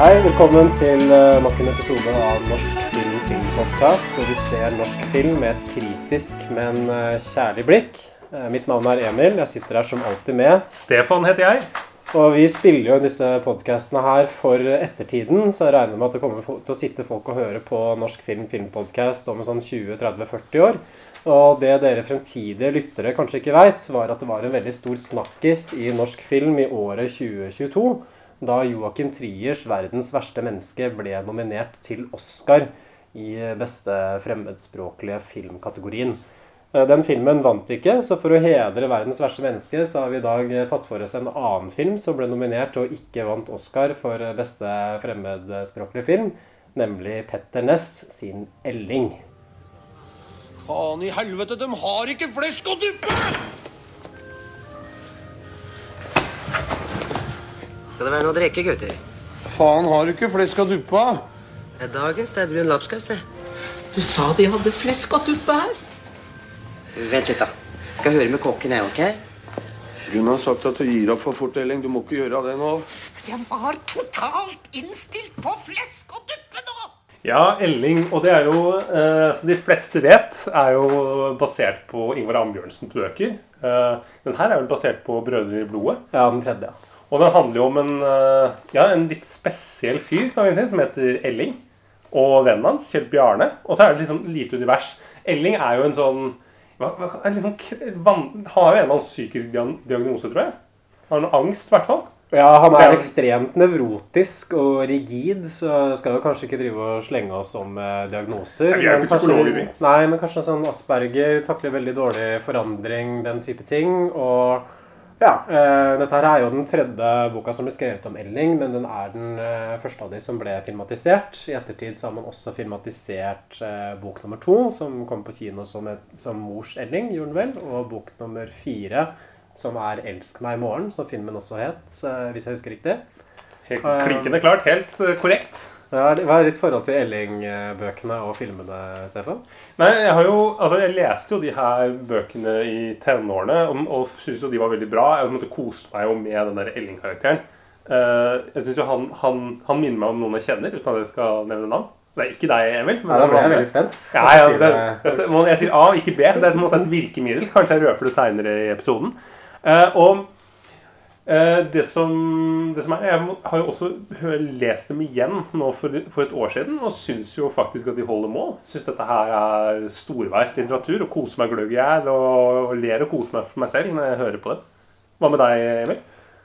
Hei, velkommen til eh, nok en episode av Norsk film filmpodkast, hvor vi ser norsk film med et kritisk, men eh, kjærlig blikk. Eh, Mitt navn er Emil. Jeg sitter her som alltid med. Stefan heter jeg. Og vi spiller jo disse podkastene her for ettertiden, så jeg regner med at det kommer til å sitte folk og høre på Norsk film filmpodkast om sånn 20-30-40 år. Og det dere fremtidige lyttere kanskje ikke veit, var at det var en veldig stor snakkis i norsk film i året 2022 da Joakim Triers 'Verdens verste menneske' ble nominert til Oscar i beste fremmedspråklige filmkategorien. Eh, Den filmen vant ikke, så for å hedre 'Verdens verste menneske' så har vi i dag eh, tatt for oss en annen film som ble nominert og ikke vant Oscar for eh, beste fremmedspråklige film, nemlig Petter Ness sin 'Elling'. Faen i helvete, de har ikke flesk å duppe! Skal det være noe å drikke, gutter? Faen, har du ikke flesk og duppe? Det er dagens, det er brun lapskaus, det. Du sa de hadde flesk og duppe her. Vent litt, da. Skal høre med kokken, jeg, ok? Hun har sagt at du gir opp for fort, Elling. Du må ikke gjøre det nå. Jeg var totalt innstilt på flesk og duppe nå! Ja, Elling. Og det er jo, eh, som de fleste vet, er jo basert på Ingvar Ambjørnsens bøker. Eh, den her er vel basert på 'Brødre i blodet'. Ja, den tredje. Og den handler jo om en, eh, ja, en litt spesiell fyr kan vi si, som heter Elling. Og vennen hans, Kjell Bjarne. Og så er det litt sånn lite univers. Elling er jo en sånn sånn Han har jo en eller annen psykisk diagnose, tror jeg. Han har noe angst, i hvert fall. Ja, han er ekstremt nevrotisk og rigid, så skal jo kanskje ikke drive og slenge oss om eh, diagnoser. Vi er jo ikke kanskje- psykologer, vi. Nei, men kanskje sånn Asperger takler veldig dårlig forandring, den type ting. Og ja, Uh, dette her er jo den tredje boka som ble skrevet om Elling, men den er den uh, første av de som ble filmatisert. I ettertid så har man også filmatisert uh, bok nummer to, som kom på kino som, et, som Mors Elling, gjorde den vel, og bok nummer fire, som er 'Elsk meg i morgen', som filmen også het, hvis jeg husker riktig. Helt klinkende klart. Helt korrekt. Ja, Hva er ditt forhold til Elling-bøkene og filmene, Stefan? Nei, jeg har jo, altså jeg leste jo de her bøkene i tenårene og, og syntes jo de var veldig bra. Jeg måtte kose koste meg jo med den der Elling-karakteren. Uh, jeg synes jo han, han, han minner meg om noen jeg kjenner, uten at jeg skal nevne navn. Det er ikke deg, Emil. men Ja, da ble jeg veldig spent. Ja, ja, det, det- dette, jeg sier A, ikke B. Det er på en måte et virkemiddel. Kanskje jeg røper det seinere i episoden. Uh, og det, som, det som er Jeg har jo også lest dem igjen nå for, for et år siden, og syns jo faktisk at de holder mål. Syns dette her er storveis litteratur, og koser meg gløgg i hjel, og, og ler og koser meg for meg selv når jeg hører på det. Hva med deg, Emil?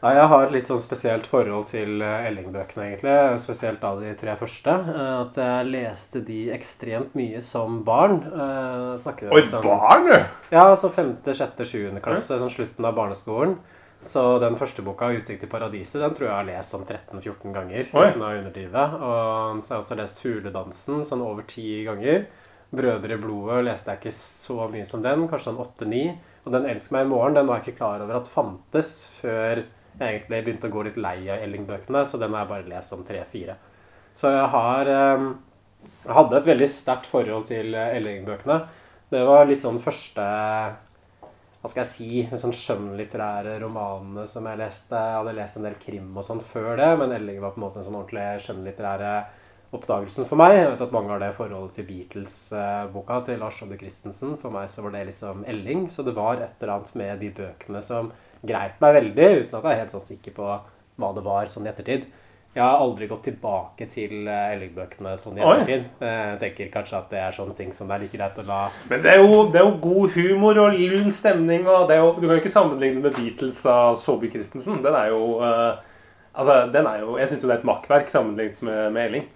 Ja, jeg har et litt sånn spesielt forhold til eh, Elling-bøkene, egentlig. Spesielt da de tre første. Eh, At jeg leste de ekstremt mye som barn. Eh, Oi, sånn- barn! du! Ja, altså femte, sjette, sjuende klasse, sånn slutten av barneskolen. Så den første boka, 'Utsikt til paradiset', den tror jeg jeg har lest sånn 13-14 ganger. Oi. uten å underdrive. Og så har jeg også lest 'Fugledansen' sånn over ti ganger. 'Brødre i blodet' leste jeg ikke så mye som den, kanskje sånn åtte-ni. Og den 'Elsk meg i morgen' den var jeg ikke klar over at fantes før jeg egentlig begynte å gå litt lei av Elling-bøkene, så den har jeg bare lest sånn tre-fire. Så jeg har eh, Jeg hadde et veldig sterkt forhold til eh, Elling-bøkene. Det var litt sånn første hva skal jeg si, sånn skjønnlitterære romanene som jeg leste. Jeg hadde lest en del krim og sånn før det, men Elling var på en måte en sånn ordentlig skjønnlitterære oppdagelsen for meg. Jeg vet at mange har det forholdet til Beatles-boka til Lars Odde Christensen. For meg så var det liksom Elling, så det var et eller annet med de bøkene som greit meg veldig, uten at jeg er helt sånn sikker på hva det var sånn i ettertid. Jeg har aldri gått tilbake til eh, Elling-bøkene sånn i ettertid. Jeg tenker kanskje at det er sånne ting som det er like greit å la Men det er, jo, det er jo god humor og lun stemning. og det er jo, Du kan jo ikke sammenligne med Beatles av Saabye Christensen. Den er jo uh, Altså, den er jo Jeg syns jo det er et makkverk sammenlignet med, med Elling.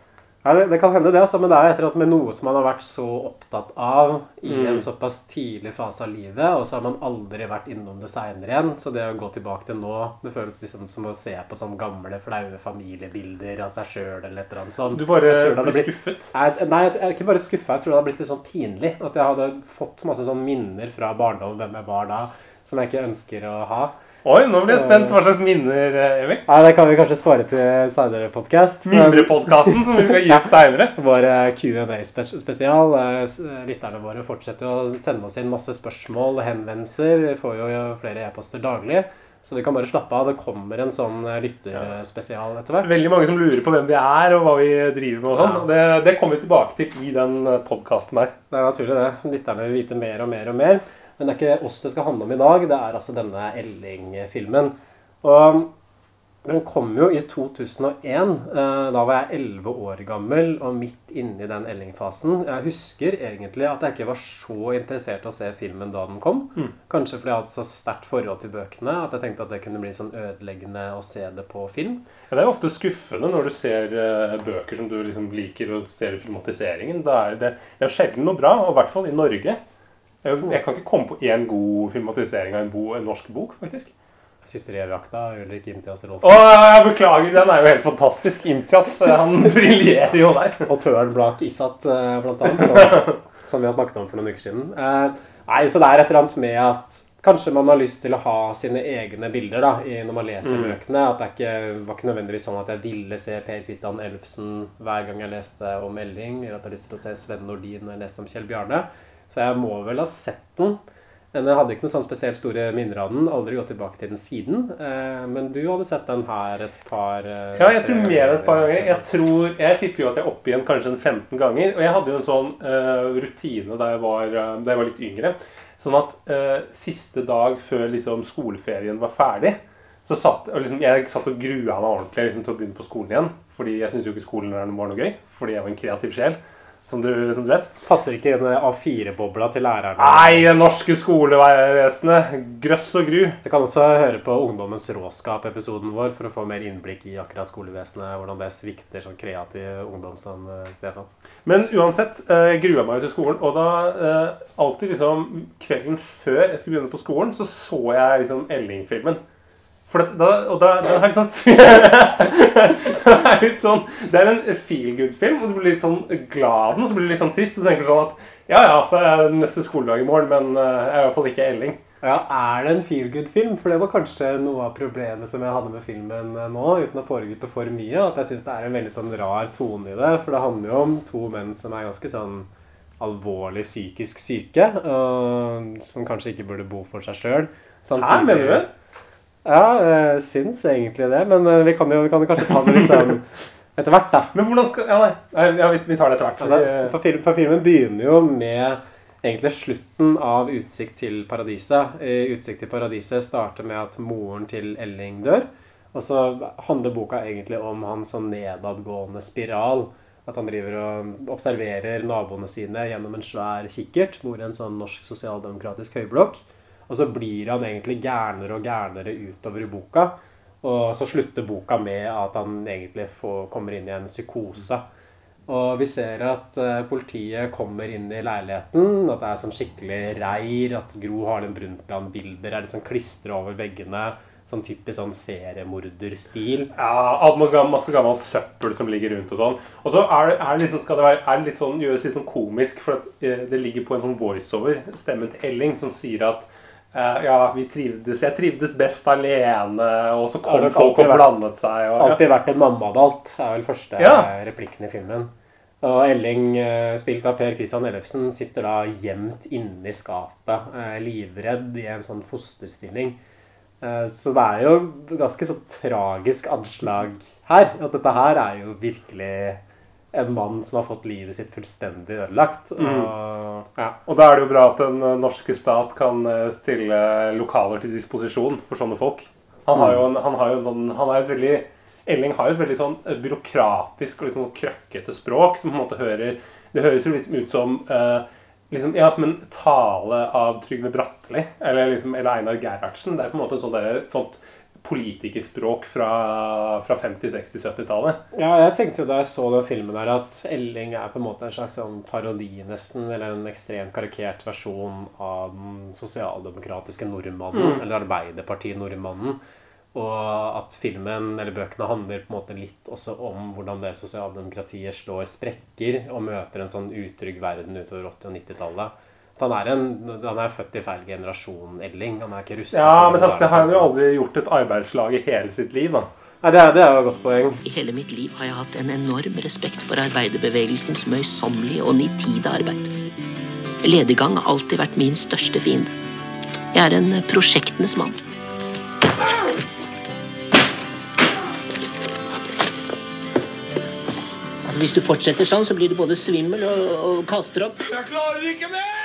Ja, det, det kan hende det, altså, men det er etter at med noe som man har vært så opptatt av i Mm. en såpass tidlig fase av livet, og så har man aldri vært innom det seinere igjen. Så det å gå tilbake til nå, det føles liksom som å se på sånn gamle, flaue familiebilder av seg sjøl eller et eller annet sånt. Du bare Jeg blir blitt- skuffet. Jeg, nei, jeg er ikke bare skuffa. Jeg tror det hadde blitt litt sånn pinlig. At jeg hadde fått masse sånn minner fra barndommen, hvem jeg var da, som jeg ikke ønsker å ha. Oi, nå blir jeg spent. Hva slags minner, eh, Emil? Nei, Det kan vi kanskje spare til seinere podkast. Mimrepodkasten som vi skal gi ut seinere. Vår eh, Q&A-spesial. eh, Lytterne våre fortsetter å sende oss inn masse spørsmål og henvendelser. Vi får jo flere e-poster daglig. Så vi kan bare slappe av. Det kommer en sånn eh, lytterspesial etter hvert. Veldig mange som lurer på hvem vi er og hva vi driver med. og sånn. Ja. Det, det kommer vi tilbake til i den podkasten her. Det er naturlig, det. Lytterne vil vite mer og mer og mer. Men det er ikke oss det skal handle om i dag. Det er altså denne Elling-filmen. Og den kom jo i 2001. Eh, Da var jeg 11 år gammel og midt inne i den Elling-fasen. Jeg husker egentlig at jeg ikke var så interessert i å se filmen da den kom. Kanskje fordi jeg hadde så sterkt forhold til bøkene at jeg tenkte at det kunne bli sånn ødeleggende å se det på film. Ja, det er jo ofte skuffende når du ser eh, bøker som du liksom liker, og ser filmatiseringen. Det er det, det er sjelden noe bra, og i hvert fall i Norge. Jeg, jeg kan ikke komme på én god filmatisering av en, bo, en norsk bok, faktisk. Siste revyakta, Ulrik Imtias Å, Rolfsen. jeg beklager, den er jo helt fantastisk. Imtias, eh, han briljerer jo der. Og Tøren Blak Isat, eh, blant annet. Så, som vi har snakket om for noen uker siden. Eh, nei, så det er et eller annet med at kanskje man har lyst til å ha sine egne bilder da, når man leser bøkene. At det ikke, var ikke nødvendigvis sånn at jeg ville se Per Christian Elfsen hver gang jeg leste om Elling, eller at jeg har lyst til å se Sven Nordin når jeg leser om Kjell Bjarne. Så jeg må vel ha sett den. Men jeg hadde ikke noen sånn spesielt store minner av den. Aldri gått tilbake til den siden. Eh, men du hadde sett den her et par eh, Ja, jeg tror mer enn et par ganger. Jeg, tror, jeg tipper jo at jeg er oppe igjen kanskje en 15 ganger. Og jeg hadde jo en sånn uh, rutine da jeg, var, da jeg var litt yngre. Sånn at uh, siste dag før liksom, skoleferien var ferdig, så satt liksom, jeg satt og grua meg ordentlig liksom, til å begynne på skolen igjen. Fordi jeg syntes jo ikke skolen var noe gøy. Fordi jeg var en kreativ sjel. Som du, som du vet. Passer ikke den A4-bobla til lærerne. Nei, det norske skolevesenet. Grøss og gru. Du kan også høre på Ungdommens råskap-episoden vår for å få mer innblikk i akkurat skolevesenet. Hvordan det svikter sånn kreativ ungdom som eh, Stefan. Men uansett, eh, grua meg jo til skolen. Og da eh, alltid liksom kvelden før jeg skulle begynne på skolen, så så jeg liksom Elling-filmen. For da, og da, da er det sånn Det er litt sånn Det er en feel good-film, og du blir litt sånn glad av den, og så blir du litt sånn trist. Og så tenker du sånn at ja, ja, det er neste skoledag i morgen, men eh, jeg er i hvert fall ikke Elling. Ja, Er det en feel good-film? For det var kanskje noe av problemet som jeg hadde med filmen eh, nå, uten å foregripe for mye. At jeg syns det er en veldig sånn rar tone i det. For det handler jo om to menn som er ganske sånn alvorlig psykisk syke. Og som kanskje ikke burde bo for seg sjøl. Hæ, mener du? Ja, jeg syns egentlig det. Men eh, vi kan jo, vi kan kanskje ta det sånn etter hvert, da. Men hvordan skal Ja, nei, ja, vi, vi tar det etter hvert. Altså, Vi- for, film, for filmen begynner jo med egentlig slutten av Utsikt til paradiset. Utsikt til paradiset starter med at moren til Elling dør. Og så handler boka egentlig om hans sånn nedadgående spiral. At han driver og observerer naboene sine gjennom en svær kikkert. Bor i en sånn norsk sosialdemokratisk høyblokk. Og så blir han egentlig gærnere og gærnere utover i boka. Og så slutter boka med at han egentlig får, kommer inn i en psykose. Og vi ser at eh, politiet kommer inn i leiligheten, at det er sånn skikkelig reir, at Gro Harlem Brundtland-bilder er liksom klistra over veggene. Sånn typisk sånn seriemorderstil. Ja, masse gammelt søppel som ligger rundt og sånn. Og så er det, er det liksom, det være, er litt sånn, gjøres litt sånn komisk, for eh, det ligger på en sånn voiceover, stemmen til Elling, som sier at ja, vi trivdes, jeg trivdes best alene, og så kom folk og blandet seg. Og, Alltid vært en mamma av alt, er vel første Ja. eh, replikken i filmen. Og Elling, eh, spilt av Per Christian Ellefsen, sitter da gjemt inne i skapet, eh, livredd i en sånn fosterstilling. Eh, Så det er jo ganske sånn tragisk anslag her. At dette her er jo virkelig en mann som har fått livet sitt fullstendig ødelagt. Og, ja. og da er det jo bra at den eh, norske stat kan eh, stille lokaler til disposisjon for sånne folk. Han har jo, en, han har jo en sånn, han er et veldig Elling har jo et veldig sånn eh, byråkratisk og liksom sånn krøkkete språk som på en måte hører Det høres jo liksom ut som eh, liksom, ja, som en tale av Trygve Bratteli eller, liksom, eller Einar Gerhardsen. Det er på en måte et sånt, derre- sånt politikerspråk fra, fra 50-, 60-, 70-tallet. Ja, jeg tenkte jo da jeg så den filmen der at Elling er på en måte en slags sånn parodi, nesten, eller en ekstremt karikert versjon av den sosialdemokratiske nordmannen, eller Arbeiderparti-nordmannen. Og at filmen, eller bøkene, handler på en måte litt også om hvordan det sosialdemokratiet slår sprekker og møter en sånn utrygg verden utover 80- og 90-tallet. Han er, en, han er født i feil generasjon, Elling. Han er ikke russer Ja, men samtidig har han jo aldri gjort et arbeidslag i hele sitt liv. da. Nei, det, er, det er jo et godt poeng. I hele mitt liv har jeg hatt en enorm respekt for arbeiderbevegelsens møysommelige og nitide arbeid. Lediggang har alltid vært min største fiende. Jeg er en prosjektenes mann. Altså, hvis du fortsetter sånn, så blir du både svimmel og, og kaster opp. Jeg klarer ikke mer!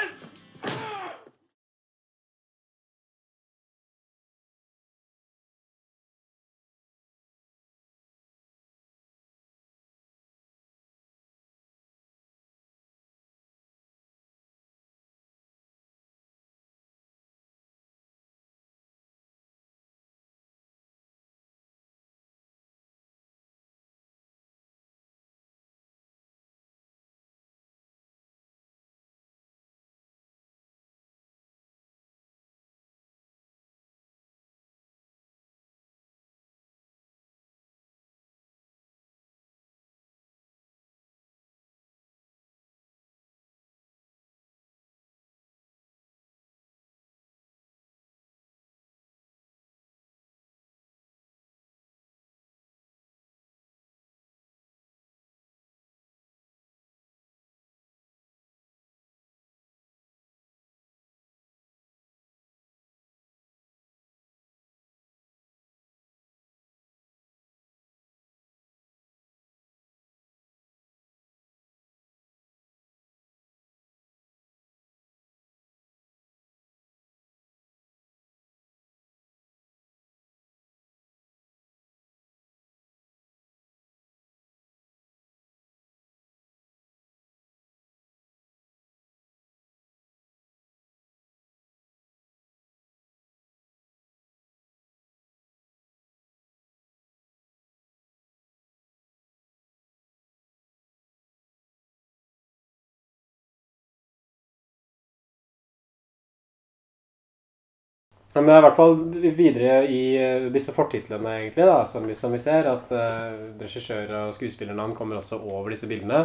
Men det er i hvert fall videre i eh, disse fortitlene, egentlig, da, som vi, som vi ser, at uh, regissør og skuespillernavn kommer også over disse bildene.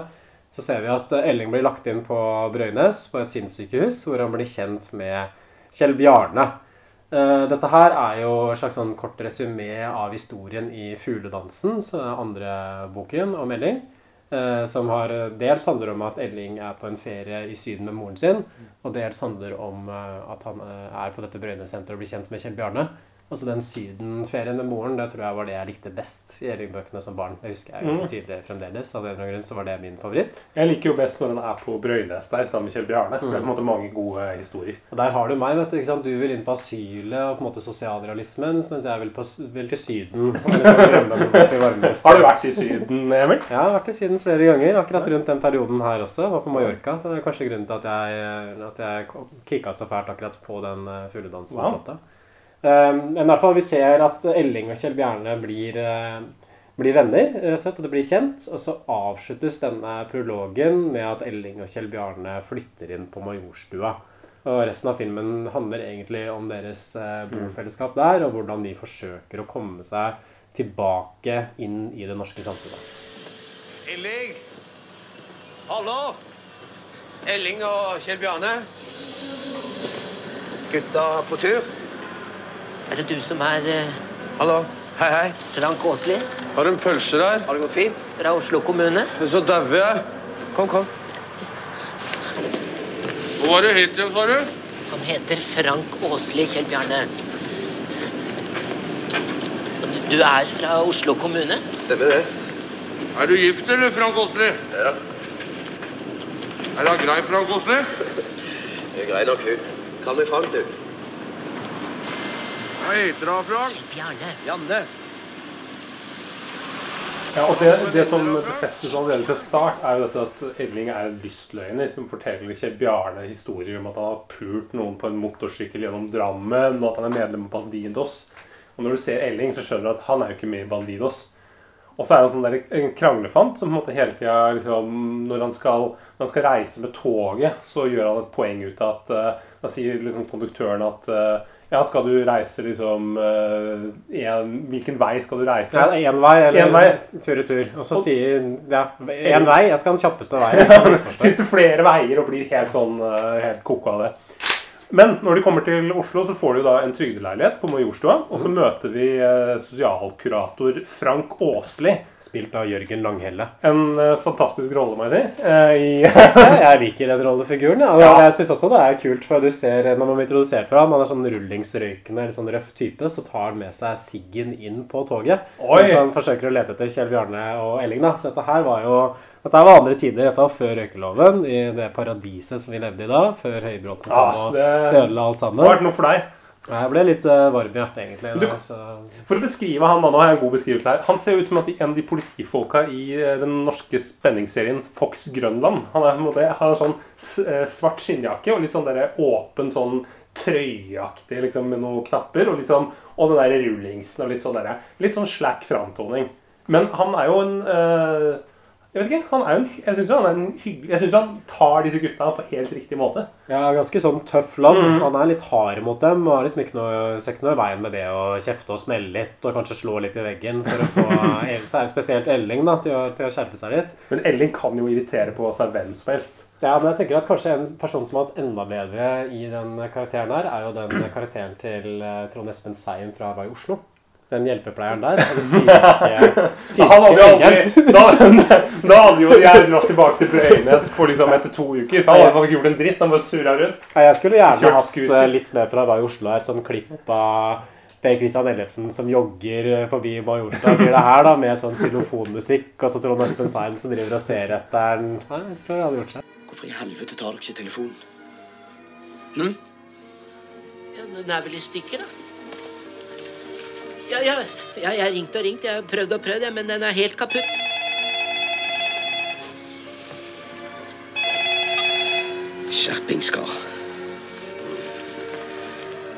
Så ser vi at eh, Elling blir lagt inn på Brøynes, på et sinnssykehus, hvor han blir kjent med Kjell Bjarne. Uh, dette her er jo et slags sånn kort resymé av historien i 'Fugledansen', andre boken om Elling. Eh, Som har eh, dels handler om at Elling er på en ferie i Syden med moren sin, og dels handler om eh, at han er på dette Brøynesenteret og blir kjent med Kjell Bjarne. Altså Den sydenferien med moren det tror jeg var det jeg likte best i Elling-bøkene som barn. Det husker jeg ganske tydelig fremdeles. Av en eller annen grunn så var det min favoritt. Jeg liker jo best når den er på Brøynes der sammen med Kjell Bjarne. Det er på en måte mange gode historier. Og der har du meg. vet Du ikke sant? Du vil inn på asylet og på en måte sosialrealismen, mens jeg vil, på, vil til Syden. Har du vært i Syden, Emil? Ja, jeg har vært i Syden flere ganger. Akkurat rundt den perioden her også. Var på Mallorca. Så det er kanskje grunnen til at jeg, at jeg kicka så fælt akkurat på den uh, fugledansen. Wow. Um, men i hvert fall vi ser at Elling og Kjell Bjarne blir, eh, blir venner, rett og slett, og det blir kjent. Og så avsluttes denne prologen med at Elling og Kjell Bjarne flytter inn på Majorstua. Og resten av filmen handler egentlig om deres eh, bofellesskap der, og hvordan de forsøker å komme seg tilbake inn i det norske samfunnet. Elling! Hallo! Elling og Kjell Bjarne. Gutta på tur. Er det du som er eh, Hallo. Hei, hei. Frank Åsli Har du en pølser her? Har det gått fint? fra Oslo kommune? Men så dauer jeg. Kom, kom. Hva var det het igjen, sa du? Han heter Frank Åsli Kjell Bjarne. Du- Du er fra Oslo kommune? Stemmer det. Er du gift, eller, Frank Åsli? Ja, Er det grei, Frank Åsli? grei nok, hun. Kall meg Frank, du. Hva heter du, Frank? Bjarne. Janne. Ja, og det, det som befestes allerede til start, er jo dette at Elling er en lystløgner som forteller Kjell Bjarne historier om at han har pult noen på en motorsykkel gjennom Drammen, og at han er medlem av Bandidos. Og når du ser Elling, så skjønner du at han er jo ikke med i Bandidos. Og så er han sånn der, en kranglefant som på en måte hele tida liksom, når, han skal, når han skal reise med toget, så gjør han et poeng ut av at uh, Da sier liksom konduktøren at eh, ja, skal du reise liksom eh, en, Hvilken vei skal du reise? Ja, én vei eller En vei. tur i tur. Og så sier ja, én vei. Jeg skal den kjappeste veien. Kan misforstå. Fins flere veier og blir helt sånn eh, helt koko av det. Men når de kommer til Oslo, så får de jo da en trygdeleilighet på Majorstua. Og så møter vi eh, sosialkurator Frank Åsli. Spilt av Jørgen Langhelle. En eh, fantastisk rolle, må jeg si. eh, jeg liker den rollefiguren. Ja. Ja. Jeg synes også det er kult, for du ser når man blir introdusert for ham, han er sånn rullingsrøykende, litt sånn røff type, så tar han med seg siggen inn på toget. Oi. Mens han forsøker å lete etter Kjell Bjarne og Elling. da. Så dette her var jo dette var andre tider. Dette var før røykeloven, i det paradiset som vi levde i da. Før Høybråten Ja, kom og det- ødela alt Det har sammen. vært noe for deg. Jeg ble litt eh, varm i hjertet, egentlig. Du- Da. For å beskrive han da, nå har jeg en god beskrivelse her. Han ser ut som at en av de politifolka i eh, den norske spenningsserien Fox Grønland. Han er, måte, har sånn eh, svart skinnjakke og litt sånn der åpen sånn trøyeaktig liksom, med noen knapper. Og, liksom, og den der rullingsen og litt sånn der, litt sånn slack framtoning. Men han er jo en eh, Jeg vet ikke. han er jo en, Jeg syns han er en hyggelig Jeg synes han tar disse gutta på helt riktig måte. Ja, ganske sånn tøff land. Mm. Han er litt hard mot dem. Og har liksom ikke noe, ser ikke noe i veien med det å kjefte og smelle litt og kanskje slå litt i veggen for å få så er spesielt Elling da, til å, til å skjerpe seg litt. Men Elling kan jo irritere på seg hvem som helst. Ja, men jeg tenker at kanskje en person som har hatt enda bedre i den karakteren her, er jo den karakteren til eh, Trond Espen Seim fra Hva i Oslo. Den hjelpepleieren der. Det Han hadde jo aldri da, da hadde jo jeg dratt tilbake til Brøynes på liksom etter to uker. For han hadde ikke gjort en dritt. Han bare surra rundt. Jeg skulle gjerne hatt eh, litt mer fra da i Oslo her, sånn klipp av Per Christian Ellefsen som jogger eh, forbi Majorstua. Blir det her da, med sånn xylofonmusikk, og så Trond Espen Seim som driver og ser etter den. Nei, jeg tror jeg hadde gjort seg. Hvorfor i helvete tar dere ikke telefonen? Ja, den er vel i stykker, da. Ja, ja, ja, jeg har ringt og ringt. Jeg har prøvd og prøvd, ja, men den er helt kaputt. Skjerpingskar.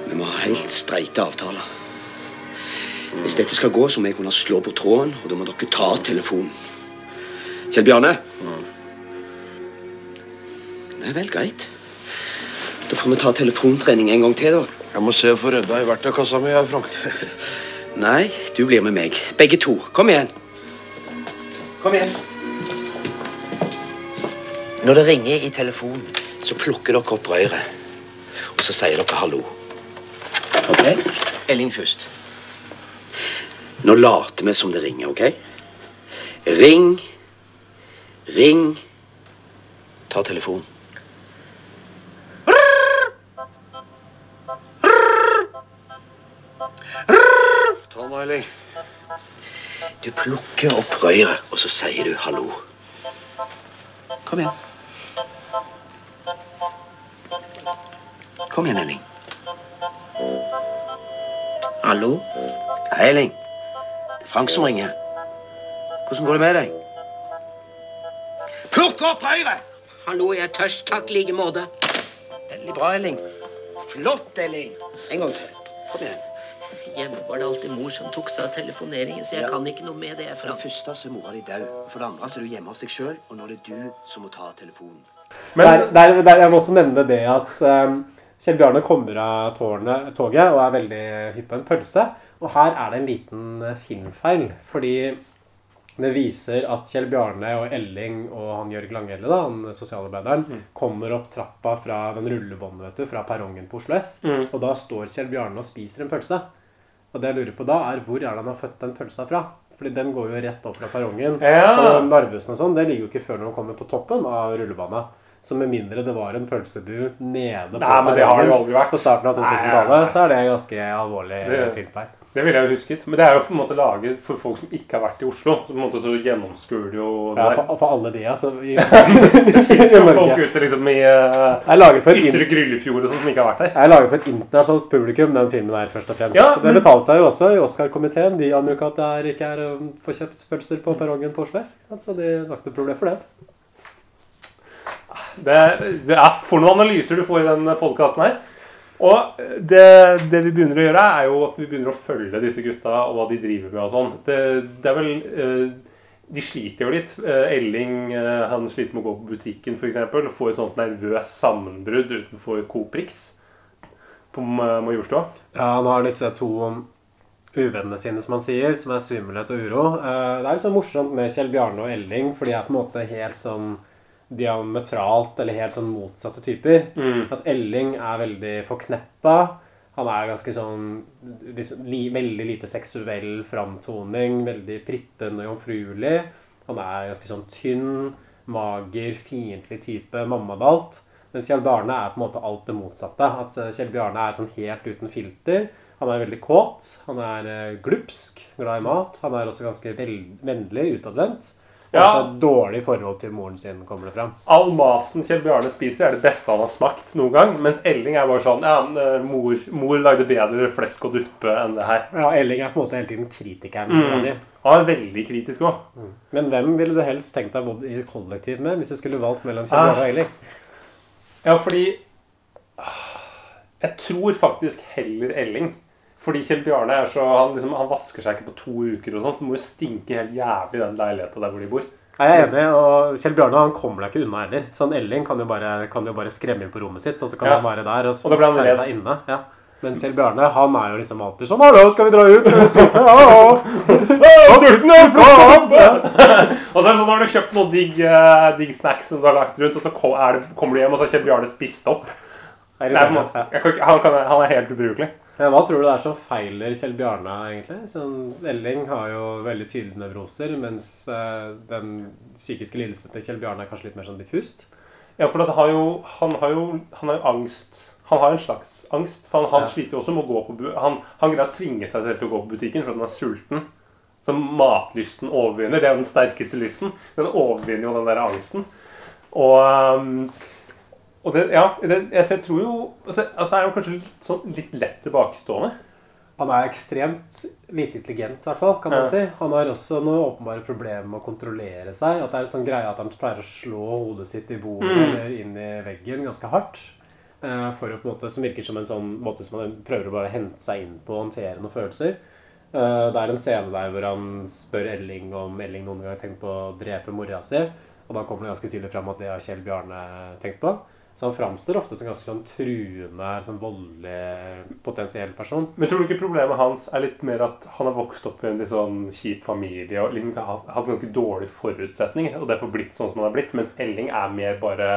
Vi må ha helt streite avtaler. Hvis dette skal gå, så må jeg kunne slå på tråden, og da må dere ta telefonen. Kjell Bjarne? Nei vel, greit. Da får vi ta telefontrening en gang til, da. Jeg må se å få rydda i verktøykassa mi Frank. Nei, du blir med meg. Begge to. Kom igjen. Kom igjen. Når det ringer i telefonen, så plukker dere opp røret. Og så sier dere hallo. OK? Elling først. Nå later vi som det ringer, OK? Ring. Ring. Ta telefonen. Ta den, eller? Du plukker opp røret, og så sier du hallo. Kom igjen. Kom igjen, Elling. Hallo? Hei, Elling. Det er Frank som ringer. Hvordan går det med deg? Plukk opp røret! Hallo, jeg er tørst. Takk, like måte. Veldig bra, Elling. Flott, Elling. En gang til. Kom igjen. Hjemme var det alltid mor som tok seg av telefoneringen, så jeg Ja. kan ikke noe med det. For Fra. det første så er mora di død. For det andre så er du hjemme hos deg sjøl, og nå er det du som må ta telefonen. Men Der, der, der, jeg må også nevne det at um, Kjell Bjarne kommer av tårnet, toget og er veldig hypp på en pølse. Og her er det en liten eh, filmfeil. Fordi det viser at Kjell Bjarne og Elling og han Jørg Langhelle, da, han sosialarbeideren, kommer opp trappa fra den rullebåndet, vet du, fra perrongen på Oslo S. Og da står Kjell Bjarne og spiser en pølse. Og det jeg lurer på da, er hvor er det han har født den pølsa fra? Fordi den går jo rett opp fra perrongen. Ja. Og Narvesen og sånn, det ligger jo ikke før når han kommer på toppen av rullebana. Så med mindre det var en pølsebu nede på Nei, men det har det jo aldri vært. på starten av Nei, nei, 2000-tallet, så er det ganske alvorlig filmfeil. Det ville jeg jo husket. Men det er jo på en måte laget for folk som ikke har vært i Oslo. Så på en måte så gjennomskuer de jo Ja, der. for, for alle de, altså. I, Det fins jo folk ute liksom i uh, er Ytre Gryllefjord og sånn som ikke har vært der. Jeg er laget for et internasjonalt publikum, den filmen her, først og fremst. Ja, Det betalte seg jo også i Oscar-komiteen. De ikke at det er, ikke er um, få kjøpt pølser på perrongen på Oslo S. Så de lagde noe problem for det. Det, det er, for noen analyser du får i den podkasten her. Og det, det vi begynner å gjøre, er jo at vi begynner å følge disse gutta og hva de driver med og sånn. Det, det er vel eh, De sliter jo litt. Eh, Elling eh, han sliter med å gå på butikken f.eks. og få et sånt nervøst sammenbrudd utenfor Coop Rix på Ma- Majorstua. Ja, han har disse to uvennene sine, som han sier, som er svimmelhet og uro. Eh, Det er litt sånn morsomt med Kjell Bjarne og Elling, for de er på en måte helt sånn diametralt, eller helt sånn motsatte typer. At Elling er veldig forkneppa. Han er ganske sånn liksom, li, Veldig lite seksuell framtoning. Veldig prippen og jomfruelig. Han er ganske sånn tynn, mager, fiendtlig type. mammabalt. Mens Kjell Bjarne er på en måte alt det motsatte. At eh, Kjell Bjarne er sånn helt uten filter. Han er veldig kåt. Han er eh, glupsk, glad i mat. Han er også ganske vennlig, utadvendt. Ja. et dårlig forhold til moren sin, kommer det fram. All maten Kjell Bjarne spiser, er det beste han har smakt noen gang. Mens Elling er bare sånn Ja, eh, mor, mor lagde bedre flesk og duppe enn det her. Ja, Elling er på en måte hele tiden kritikeren. Mm. Han er veldig kritisk òg. Men hvem ville du helst tenkt deg bodd i kollektiv med hvis du skulle valgt mellom Kjell Ah. Bjarne og Elling? Ja, fordi ah, Jeg tror faktisk heller Elling. Fordi Kjell Bjarne er så Han, liksom, han vasker seg ikke på to uker, og sånt, så det må jo stinke helt jævlig i den leiligheta der hvor de bor. Jeg er enig, og Kjell Bjarne han kommer deg ikke unna heller. Sånn Elling kan jo bare, kan jo bare skremme inn på rommet sitt, og så kan Ja. han være der og, Og han sperre seg inne. Ja. Men Kjell Bjarne han er jo liksom alltid sånn 'Hallo, skal vi dra ut? Skal vi spise?' Ja, ja. Sulten faen! og så er det sånn har du kjøpt noen digg, uh, digg snacks som du har lagt rundt, og så det, kommer du hjem, og så har Kjell Bjarne spist opp. På måte- jeg han, kan, han er helt ubrukelig. Men hva tror du det er som feiler Kjell Bjarne, egentlig? Sånn, Elling har jo veldig tydelige nevroser, mens uh, den psykiske lidelsen til Kjell Bjarne er kanskje litt mer sånn diffust. Ja, for har jo, han, har jo, han har angst. Han har en slags angst. For han, han Ja. sliter jo også med å gå på bu han, han greier å tvinge seg selv til å gå på butikken for han er sulten. Så matlysten overvinner. Det er jo den sterkeste lysten. Den overvinner jo den der angsten. Og, um, og det, ja, det, jeg, tror jo altså, altså er han kanskje litt, sånn, litt lett tilbakestående. Han er ekstremt lite intelligent, i hvert fall, kan man Ja. si. Han har også noen åpenbare problemer med å kontrollere seg. At det er en sånn greie at han pleier å slå hodet sitt i bordet Mm. eller inn i veggen ganske hardt. eh, For å på en måte, Som virker som en sånn måte som han prøver å bare hente seg inn på og håndtere noen følelser. Eh, Det er en scene der hvor han spør Elling om Elling noen gang har tenkt på å drepe mora si. Og da kommer det ganske tydelig fram at det har Kjell Bjarne tenkt på. Så han framstår ofte som en ganske sånn truende, sånn voldelig potensiell person. Men tror du ikke problemet hans er litt mer at han har vokst opp i en litt sånn kjip familie og liksom hatt, hatt ganske dårlige forutsetninger, og derfor blitt sånn som han har blitt? Mens Elling er mer bare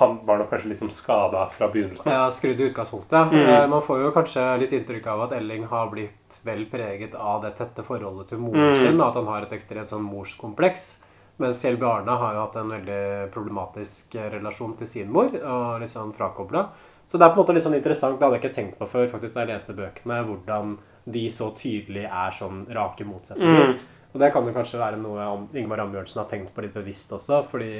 Han var nok kanskje litt sånn skada fra begynnelsen. Ja, skrudd i utgangspunktet. Mm. Eh, Man får jo kanskje litt inntrykk av at Elling har blitt vel preget av det tette forholdet til moren Mm. sin, at han har et ekstremt sånn morskompleks. Mens Kjell Bjarne har jo hatt en veldig problematisk eh, relasjon til sin mor, og sånn frakobla. Så det er på en måte litt sånn interessant, det hadde jeg ikke tenkt på før, faktisk da jeg leste bøkene, hvordan de så tydelig er sånn rake motsetninger. Mm. Og det kan jo kanskje være noe Ingmar Ingvar Ambjørnsen har tenkt på litt bevisst også, fordi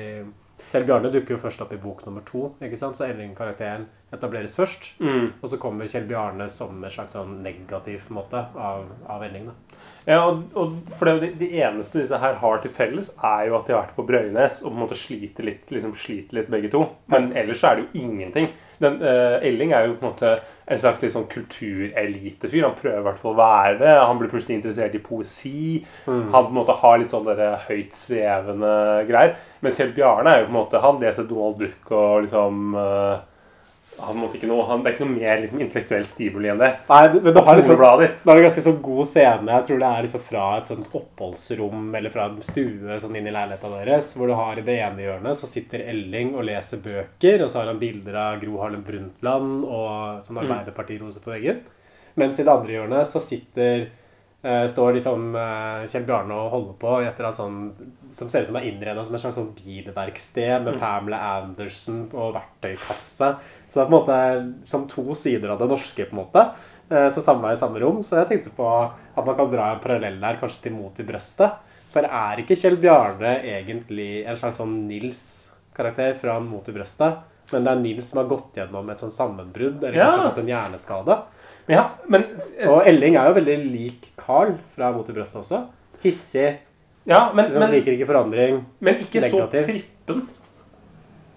Kjell Bjarne dukker jo først opp i bok nummer to, ikke sant? så Elling-karakteren etableres først. Mm. Og så kommer Kjell Bjarne som en slags sånn negativ måte av, av Elling. da. Ja, og, og for det, det eneste disse her har til felles, er jo at de har vært på Brøynes og på en måte sliter litt, liksom sliter litt begge to. Men ellers så er det jo ingenting. Den, uh, Elling er jo på en måte en slags litt sånn kulturelitefyr. Han prøver i hvert fall å være det. Han blir plutselig interessert i poesi. Han på en måte har litt sånn høytsvevende høyt svevende greier. Mens Kjell Bjarne er jo på en måte Han leser Donald Duck og liksom eh, han måtte ikke noe, han, Det er ikke noe mer liksom, intellektuell stimuli enn det. Nei, men det har liksom, det er en ganske så god scene. Jeg tror det er liksom fra et sånt oppholdsrom eller fra en stue sånn inn i leiligheta deres, hvor du har i det ene hjørnet så sitter Elling og leser bøker, og så har han bilder av Gro Harlem Brundtland og sånn Arbeiderpartirose på veggen. Mens i det andre hjørnet så sitter står liksom eh, Kjell Bjarne og holder på i et eller annet sånn som ser ut som det er innredet som et slags sånn bilverksted med Pamela Anderson og verktøykasse. Så det er på en måte som to sider av det norske, på en måte. eh, Så samla i samme rom. Så jeg tenkte på at man kan dra en parallell der, kanskje til Mot i brøstet. For er ikke Kjell Bjarne egentlig en slags sånn Nils-karakter fra Mot i brøstet? Men det er Nils som har gått gjennom et sånn sammenbrudd, eller Ja. kanskje fått en hjerneskade. Ja, men Og Elling er jo veldig lik Carl fra Mot i brøstet også. Hissig, Ja, men, liksom, men, liker ikke forandring. men ikke så prippen.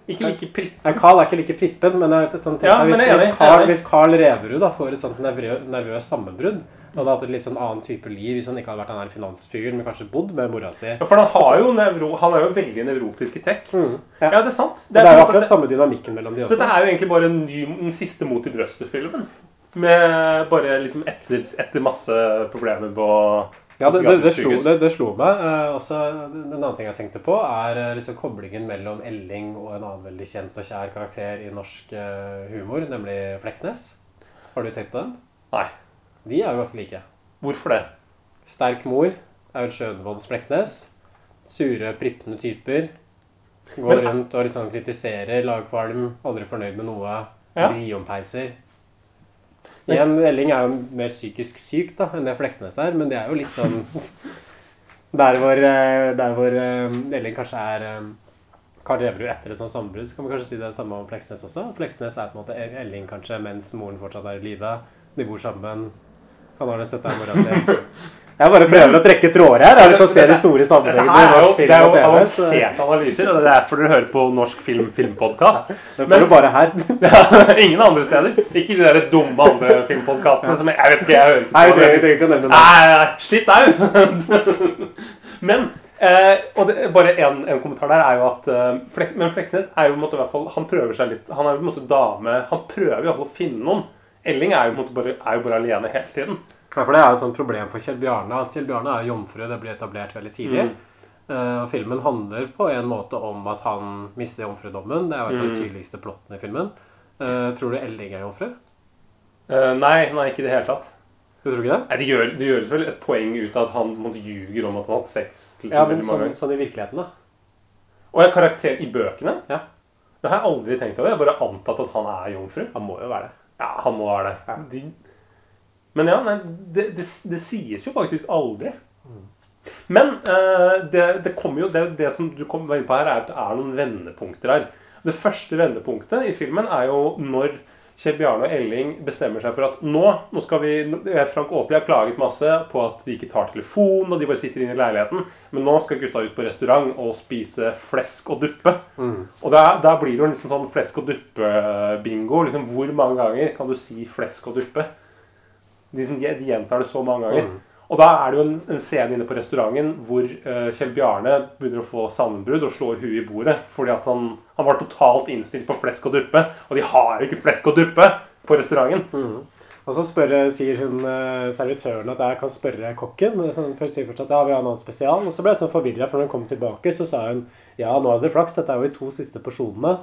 Ikke like prippen. Nei, Carl er ikke like prippen, men jeg, sånn, Ja, hvis, men jeg hvis, Carl, hvis Carl Reverud da, får et sånt nervø, nervøst sammenbrudd og hadde hatt et litt sånn annen type liv hvis han ikke hadde vært den finansfyren, men kanskje bodd med mora si. Ja, for han, har jo nevro, han er jo veldig nevrotisk i tech. Mm, Ja, ja. det er sant. Det er, det er jo akkurat akkurat samme dynamikken mellom de Så det er jo egentlig bare en ny, den siste Mot i brøstet-filmen. Med bare liksom etter, etter masse problemer på Ja, det, det, det, slo, det, det slo meg. Eh, også, en annen ting jeg tenkte på, er eh, liksom koblingen mellom Elling og en annen veldig kjent og kjær karakter i norsk eh, humor, nemlig Fleksnes. Har du tenkt på den? Nei. De er jo ganske like. Hvorfor det? Sterk mor, Aud Schønevolds Fleksnes. Sure, prippende typer. Går Men- rundt og liksom kritiserer, lagkvalm, aldri fornøyd med noe. Ja. Vriompeiser. Igjen, Elling er jo mer psykisk syk da, enn det Fleksnes er, men det er jo litt sånn Der hvor, eh, der hvor eh, Elling kanskje er eh, Karl Reverud etter et sånt sammenbrudd, så kan man kanskje si det samme om Fleksnes også. Fleksnes er på en måte Elling kanskje mens moren fortsatt er i live. De bor sammen. Han har det sett der mora si. Jeg bare prøver å trekke tråder her. Jeg har lyst til å de store sammenhengene. i er norsk film det er jo avanserte analyser, og det er derfor dere hører på Norsk film filmpodkast. Det får du bare her. Ingen andre steder. Ikke de der dumme andre filmpodkastene som jeg, jeg vet ikke, jeg hører ikke Nei, vi på. trenger vi trenger ikke å nevne det. Nei, shit au! Men eh, og det, bare en, en kommentar der er jo at eh, Flek, Men Fleksnes er jo på en måte i hvert fall Han prøver seg litt Han er jo på en måte dame Han prøver i hvert fall å finne noen. Elling er jo på en måte bare, er jo bare alene hele tiden. Ja, for Det er jo et sånt problem for Kjell Bjarne. at Kjell Bjarne er jo jomfru. Det blir etablert veldig tidlig. Eh, og Filmen handler på en måte om at han mister jomfrudommen. Det er jo et av de tydeligste plottene i filmen. Uh, tror du Elling er jomfru? Uh, nei, nei, ikke i det hele tatt. Du tror ikke det? Nei, det, gjør, det gjøres vel et poeng ut av at han måtte ljuger om at han har hatt sex. Ja, men sånn, sånn i virkeligheten, da. Og jeg karakter i bøkene. Ja. Det har jeg aldri tenkt over. Jeg har bare antatt at han er jomfru. Han må jo være det. Ja, han må være det. De, men ja, nei, det, det, det sies jo faktisk aldri. Men eh, det, det kommer jo det, det som du kom inn på her, er at det er noen vendepunkter her. Det første vendepunktet i filmen er jo når Kjell Bjarne og Elling bestemmer seg for at nå, nå skal vi Frank Åsli har klaget masse på at de ikke tar telefon, og de bare sitter inne i leiligheten. Men nå skal gutta ut på restaurant og spise flesk og duppe. Og da, blir det jo liksom sånn flesk og duppe-bingo. Liksom, hvor mange ganger kan du si flesk og duppe? De, de, gjentar det så mange ganger. Og da er det jo en, en scene inne på restauranten hvor uh, Kjell Bjarne begynner å få sammenbrudd og slår huet i bordet fordi at han, han var totalt innstilt på flesk og duppe. Og de har jo ikke flesk og duppe på restauranten. Og så spør, sier hun eh, servitøren at jeg kan spørre kokken. Sånn, først sier først at ja, vi har en annen spesial. Og så ble jeg så forvirra, for når hun kom tilbake, så sa hun ja, nå hadde dere flaks, dette er jo de to siste porsjonene.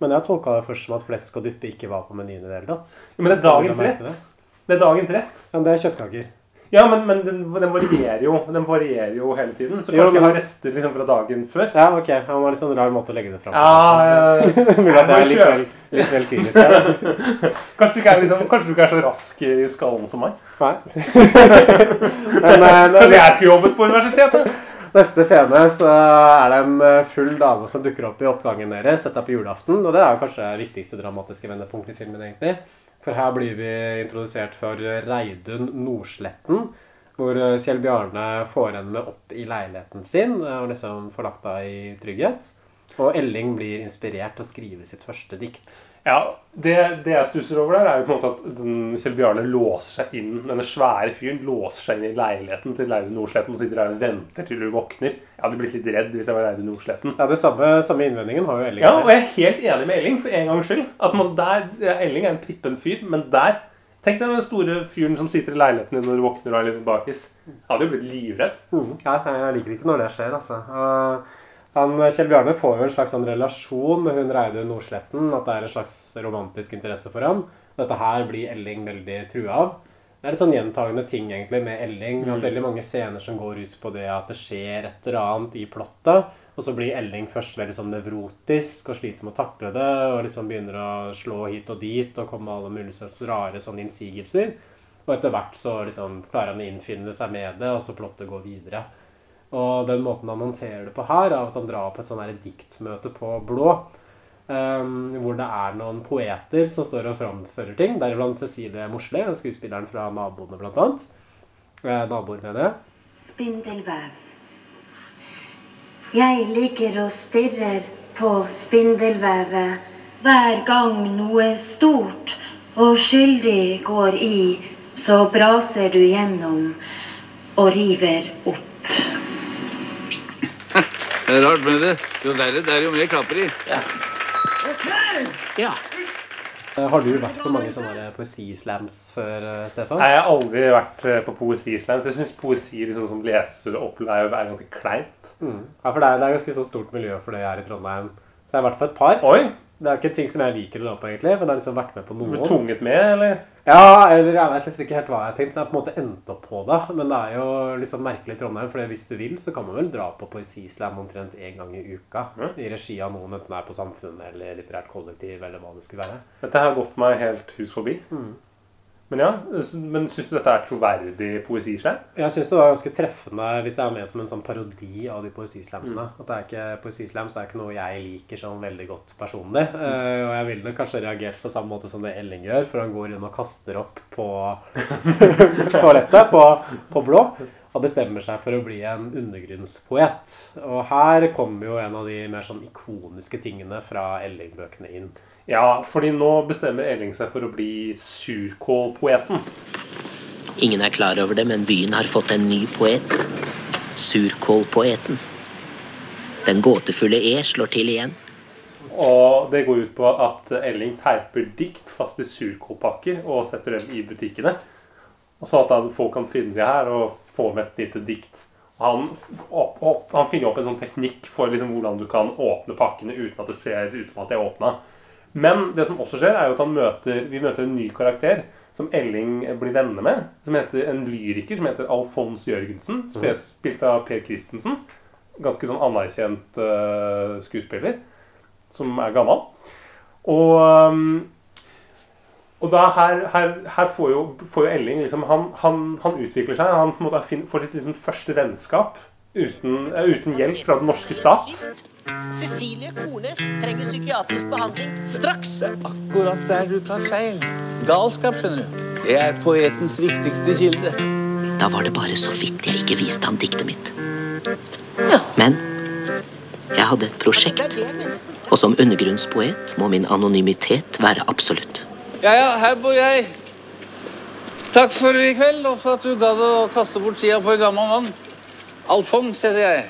Men jeg tolka det først som at flesk og duppe ikke var på menyen i det hele tatt. Men det er dagens rett. Det er dagens rett. Ja, det er kjøttkaker. Ja, men, men den, den, varierer jo, den varierer jo hele tiden. Så Jo, kanskje vi men- har rester liksom fra dagen før. Ja, ok. Det var litt sånn rar måte å legge det fram på. Ja, ja, ja. Mulig at jeg er litt vel, litt vel kynisk her. Kanskje du er, liksom, kanskje du ikke er så rask i skallen som meg? Nei. Men eh, Kanskje jeg skulle jobbet på universitetet? neste scene så er det en eh, full dame som dukker opp i oppgangen deres sett deg på julaften. Og det er jo kanskje det viktigste dramatiske vendepunktet i filmen, egentlig. For her blir vi introdusert for Reidun Nordsletten. Hvor eh, Kjell Bjarne får henne med opp i leiligheten sin eh, og liksom får lagt henne i trygghet. Og Elling blir inspirert til å skrive sitt første dikt. Ja, det, det jeg stusser over der, er jo på en måte at den Kjell Bjarne låser seg inn Denne svære fyren låser seg inn i leiligheten til Reidun Nordsletten og sitter der og venter til du våkner. Jeg hadde blitt litt redd hvis jeg var Reidun Nordsletten. Ja, det samme, samme innvendingen har jo Elling Ja, og jeg er helt enig med Elling, for en gangs skyld. At man der, Elling er en prippen fyr, men der Tenk deg den store fyren som sitter i leiligheten din når du våkner og er litt bakis. Jeg hadde jo blitt livredd. Mm, Ja, jeg liker ikke når det skjer, altså. Og Han, Kjell Bjarne får jo en slags sånn relasjon med hun Reidun Nordsletten. At det er en slags romantisk interesse for ham. Dette her blir Elling veldig trua av. Det er en sånn gjentagende ting egentlig med Elling. Vi har veldig mange scener som går ut på det at det skjer et eller annet i plottet. Og så blir Elling først veldig sånn nevrotisk og sliter med å takle det. Og liksom begynner å slå hit og dit og komme med alle mulige slags rare sånne innsigelser. Og etter hvert så liksom klarer han å innfinne seg med det, og så plottet går videre. Og den måten han håndterer det på her, er at han drar på et sånn diktmøte på Blå. Um, hvor det er noen poeter som står og framfører ting. Deriblant Cecilie Mosle, skuespilleren fra Naboene, blant annet. Eh, naboer, mener jeg. Spindelvev. Jeg ligger og stirrer på spindelvevet hver gang noe stort og skyldig går i, så braser du gjennom og river opp. Det er rart med det. Jo verre det er, jo mer klapper i. Ja. ja. Har du vært på mange sånne poesislams før, eh, Stefan? Nei, jeg har aldri vært eh, på poesislams. Jeg syns poesi liksom, som opplever er ganske kleint. Mm. Ja, for det er, det er ganske sånn stort miljø for det her i Trondheim. Så jeg har vært på et par. Oi! Det er ikke ting som jeg liker å dra på, egentlig, men jeg har liksom vært med på noen. Du ble tvunget med, eller? Ja, eller jeg vet liksom ikke helt hva jeg tenkte. tenkt. Jeg har på en måte endt opp på det. Men det er jo liksom merkelig i Trondheim, for hvis du vil, så kan man vel dra på poesislam omtrent én gang i uka. I regi av noen, enten det er på Samfunnet eller Litterært kollektiv, eller hva det skulle være. Dette har gått meg helt hus forbi. Men ja, men syns du dette er troverdig poesislam? Jeg syns det var ganske treffende hvis det er ment som en sånn parodi av de poesislamsene. At det er ikke, Poesislams er ikke noe jeg liker sånn veldig godt personlig. Eh, og jeg ville nok kanskje reagert på samme måte som det Elling gjør, for han går inn og kaster opp på toalettet på, på blå. Og bestemmer seg for å bli en undergrunnspoet. Og her kommer jo en av de mer sånn ikoniske tingene fra Elling-bøkene inn. Ja, fordi nå bestemmer Elling seg for å bli surkålpoeten. Ingen er klar over det, men byen har fått en ny poet. Surkålpoeten. Den gåtefulle E slår til igjen. Og det går ut på at Elling teiper dikt fast i surkålpakker og setter dem i butikkene. Og så at folk kan finne det her og få med et lite dikt. Han, opp, opp, han finner opp en sånn teknikk for liksom hvordan du kan åpne pakkene uten at det ser ut som at de er åpna. Men det som også skjer, er jo at han møter, vi møter en ny karakter som Elling blir venner med. Som heter en lyriker som heter Alfons Jørgensen. Spilt av Per Christensen. Ganske sånn anerkjent uh, skuespiller. Som er gammel. Og um, og da her, her, her får, jo, får jo Elling liksom, han, han, han utvikler seg. Han måte får sitt liksom, første vennskap uten, eh, uten hjelp fra den norske stat. Cecilie Kornes trenger psykiatrisk behandling straks. Det er Akkurat der du tar feil. Galskap, skjønner du. Det er poetens viktigste kilde. Da var det bare så vidt jeg ikke viste ham diktet mitt. Men jeg hadde et prosjekt, og som undergrunnspoet må min anonymitet være absolutt. Ja, ja, her bor jeg. Takk for i kveld, og for at du gadd å kaste bort tida på en gammel mann. Alfons heter jeg.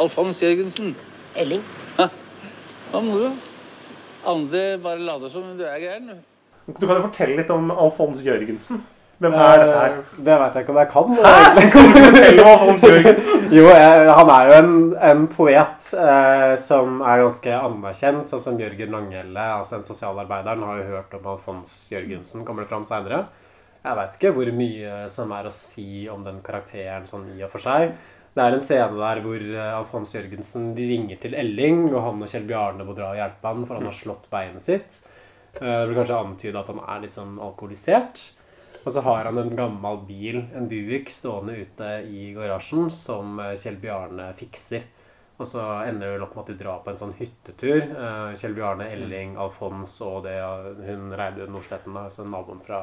Alfons Jørgensen. Elling. Hva moro. Andre bare later som du er gæren. du. Du kan jo fortelle litt om Alfons Jørgensen. Hvem er dette her? Eh, Det veit jeg ikke om jeg kan. Hæ? Kan du fortelle om Alfons Jørgensen? Jo, jeg, han er jo en, en poet eh, som er ganske anerkjent, sånn som Jørgen Langhelle, altså en sosialarbeider. Han har jo hørt om Alfons Jørgensen, kommer det fram seinere. Jeg veit ikke hvor mye som er å si om den karakteren sånn i og for seg. Det er en scene der hvor eh, Alfons Jørgensen ringer til Elling, og han og Kjell Bjarne må dra og hjelpe han, for han har slått beinet sitt. Eh, Det blir kanskje antydet at han er litt sånn alkoholisert. Og så har han en gammel bil, en Buick, stående ute i garasjen som eh, Kjell Bjarne fikser. Og så ender det opp med at de drar på en sånn hyttetur. Kjell Bjarne, Elling, Alfons og det, hun Reidun Nordsletten, altså naboen fra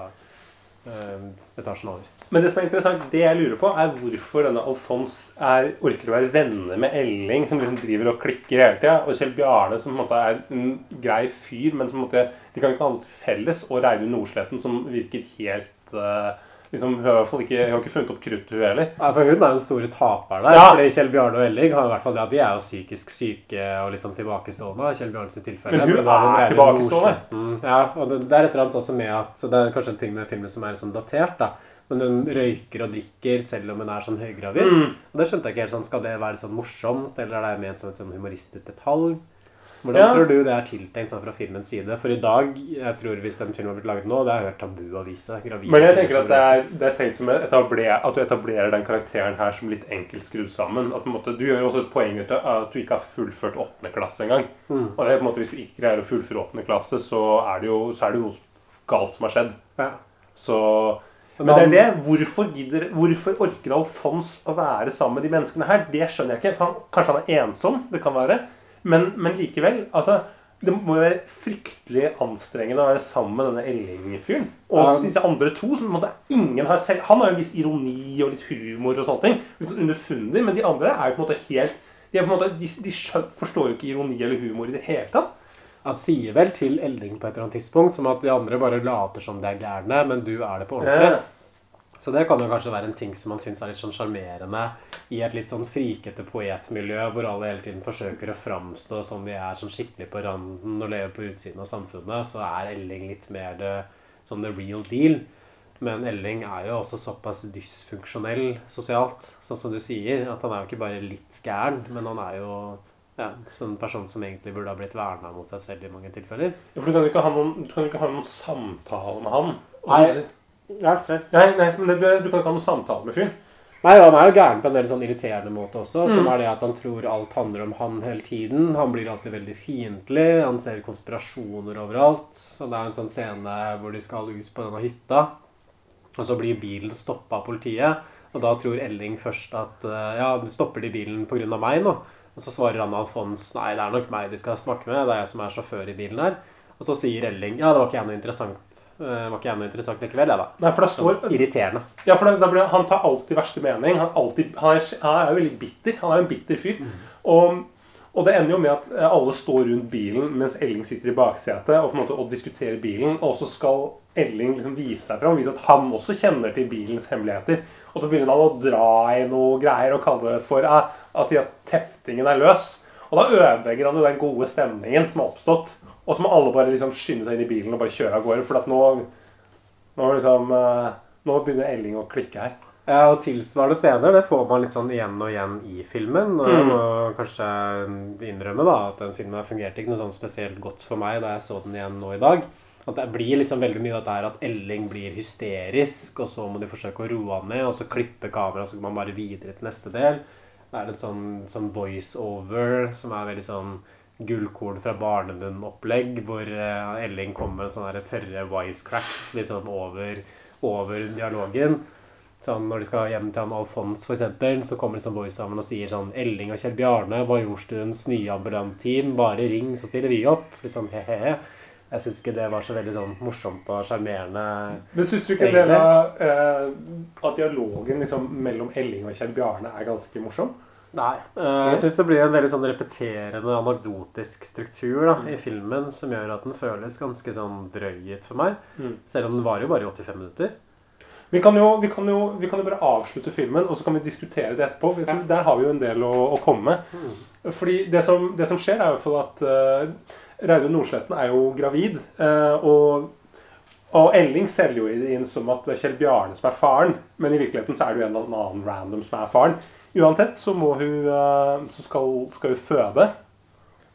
etasjen over. Men det som er interessant, det jeg lurer på, er hvorfor denne Alfons er, orker å være venner med Elling, som liksom driver og klikker hele tida, og Kjell Bjarne, som på en måte er en grei fyr, men som på en måte, de kan ikke ha noe felles, og Reidun Nordsletten, som virker helt eh, liksom, Hun har i hvert fall ikke, hun har ikke funnet opp kruttet, hun heller. Ja, for hun er jo den store taperen der. Ja. Fordi Kjell Bjarne og Elling har i hvert fall det at de er jo psykisk syke og liksom tilbakestående. Kjell Bjarnes tilfelle. Men hun da er tilbakestående. Ja, og det, det er et eller annet også med at så Det er kanskje en ting med filmen som er sånn datert, da. Men hun røyker og drikker selv om hun er sånn høygravid. Mm. Og det skjønte jeg ikke helt sånn. Skal det være sånn morsomt, eller er det ment som et sånn humoristisk detalj? Hvordan Ja. tror du det er tiltenkt sånn fra filmens side? For i dag, jeg tror hvis den filmen har blitt laget nå, det har jeg hørt tabu å vise. gravide Men jeg tenker at det er, det er tenkt som et etabler, at du etablerer den karakteren her som litt enkelt skrudd sammen. At måte, Du gjør jo også et poeng ut av at du ikke har fullført åttende klasse engang. Mm. Og det er på en måte, Hvis du ikke greier å fullføre åttende klasse, så er det jo er det jo galt som har skjedd. Ja. Så Men det er det. Hvorfor, gidder, hvorfor orker Alfons å være sammen med de menneskene her? Det skjønner jeg ikke. Han, kanskje han er ensom. Det kan være. Men, men likevel. altså det må jo være fryktelig anstrengende å være sammen med denne Elling-fyren. Og disse andre to som måte ingen har selv Han har jo en viss ironi og litt humor og sånne ting. Litt sånn underfundig, men de andre er jo på en måte helt de, er på en måte, de, de forstår jo ikke ironi eller humor i det hele tatt. Han sier vel til Elling på et eller annet tidspunkt som at de andre bare later som de er gærne, men du er det på ordentlig. Ja. Så det kan jo kanskje være en ting som man syns er litt sånn sjarmerende i et litt sånn frikete poetmiljø hvor alle hele tiden forsøker å framstå som de er sånn skikkelig på randen og lever på utsiden av samfunnet, så er Elling litt mer det, sånn the real deal. Men Elling er jo også såpass dysfunksjonell sosialt, sånn som du sier, at han er jo ikke bare litt gæren, men han er jo ja, sånn person som egentlig burde ha blitt verna mot seg selv i mange tilfeller. Ja, For du kan jo ikke ha noen, du kan jo ikke ha noen samtale med han. Nei. Ja, nei. Nei, nei, men det, du kan ikke ha noen samtale med fyren. Nei, han er jo gæren på en veldig sånn irriterende måte også. Som Mm. er det at han tror alt handler om han hele tiden. Han blir alltid veldig fiendtlig. Han ser konspirasjoner overalt. Så det er en sånn scene hvor de skal ut på denne hytta. Og så blir bilen stoppa av politiet. Og da tror Elling først at eh, ja, stopper de bilen pga. meg nå? Og så svarer han Alfons nei, det er nok meg de skal snakke med. Det er jeg som er sjåfør i bilen her. Og så sier Elling ja, det var ikke jeg noe interessant var ikke jeg noe interessant likevel, jeg, da. Nei, for det står Sånn irriterende. Ja, for det, det ble, Han tar alltid verste mening. Han, alltid, han, er, han er jo veldig bitter. Han er jo en bitter fyr. Og, og det ender jo med at eh, alle står rundt bilen mens Elling sitter i baksetet og på en måte og diskuterer bilen. Og så skal Elling liksom vise seg fram, vise at han også kjenner til bilens hemmeligheter. Og så begynner han å dra i noe greier og kalle det for eh, altså, at teftingen er løs. Og da ødelegger han jo den gode stemningen som har oppstått. Og så må alle bare liksom skynde seg inn i bilen og bare kjøre av gårde. For at nå, nå, liksom, eh, nå begynner Elling å klikke her. Ja, og tilsvarende scener det får man litt sånn igjen og igjen i filmen. Og jeg Mm. må kanskje innrømme da at den filmen fungerte ikke noe sånn spesielt godt for meg da jeg så den igjen nå i dag. At det blir liksom veldig mye dette her at Elling blir hysterisk, og så må de forsøke å roe han ned, og så klippe kameraet, så går man bare videre til neste del. Det er en sånn, sånn voice-over som er veldig sånn gullkorn fra barnemunn-opplegg, hvor eh, Elling kommer med sånne tørre wisecracks liksom over, over dialogen. Sånn, når de skal hjem til han Alfons, eksempel, så kommer liksom voice-overen og sier sånn 'Elling og Kjell Bjarne, Majorstuens nye ambulantteam, bare ring, så stiller vi opp.' Liksom he-he. Jeg syns ikke det var så veldig sånn morsomt og sjarmerende. Men syns du ikke det var, eh, at dialogen liksom, mellom Elling og Kjell Bjarne er ganske morsom? Nei. eh, jeg syns det blir en veldig sånn repeterende anekdotisk struktur da, i filmen som gjør at den føles ganske sånn drøyet for meg. Mm. Selv om den varer jo bare i 85 minutter. Vi kan, jo, vi, kan jo, vi kan jo bare avslutte filmen, og så kan vi diskutere det etterpå. For jeg tror, Der har vi jo en del å, å komme med. Fordi det som, det som skjer, er i hvert fall at uh, Raune Nordsletten er jo gravid. Uh, og, og Elling selger jo inn som at det er Kjell Bjarne som er faren. Men i virkeligheten så er det jo en eller annen random som er faren. Uansett så må hun eh, Så skal, skal hun føde.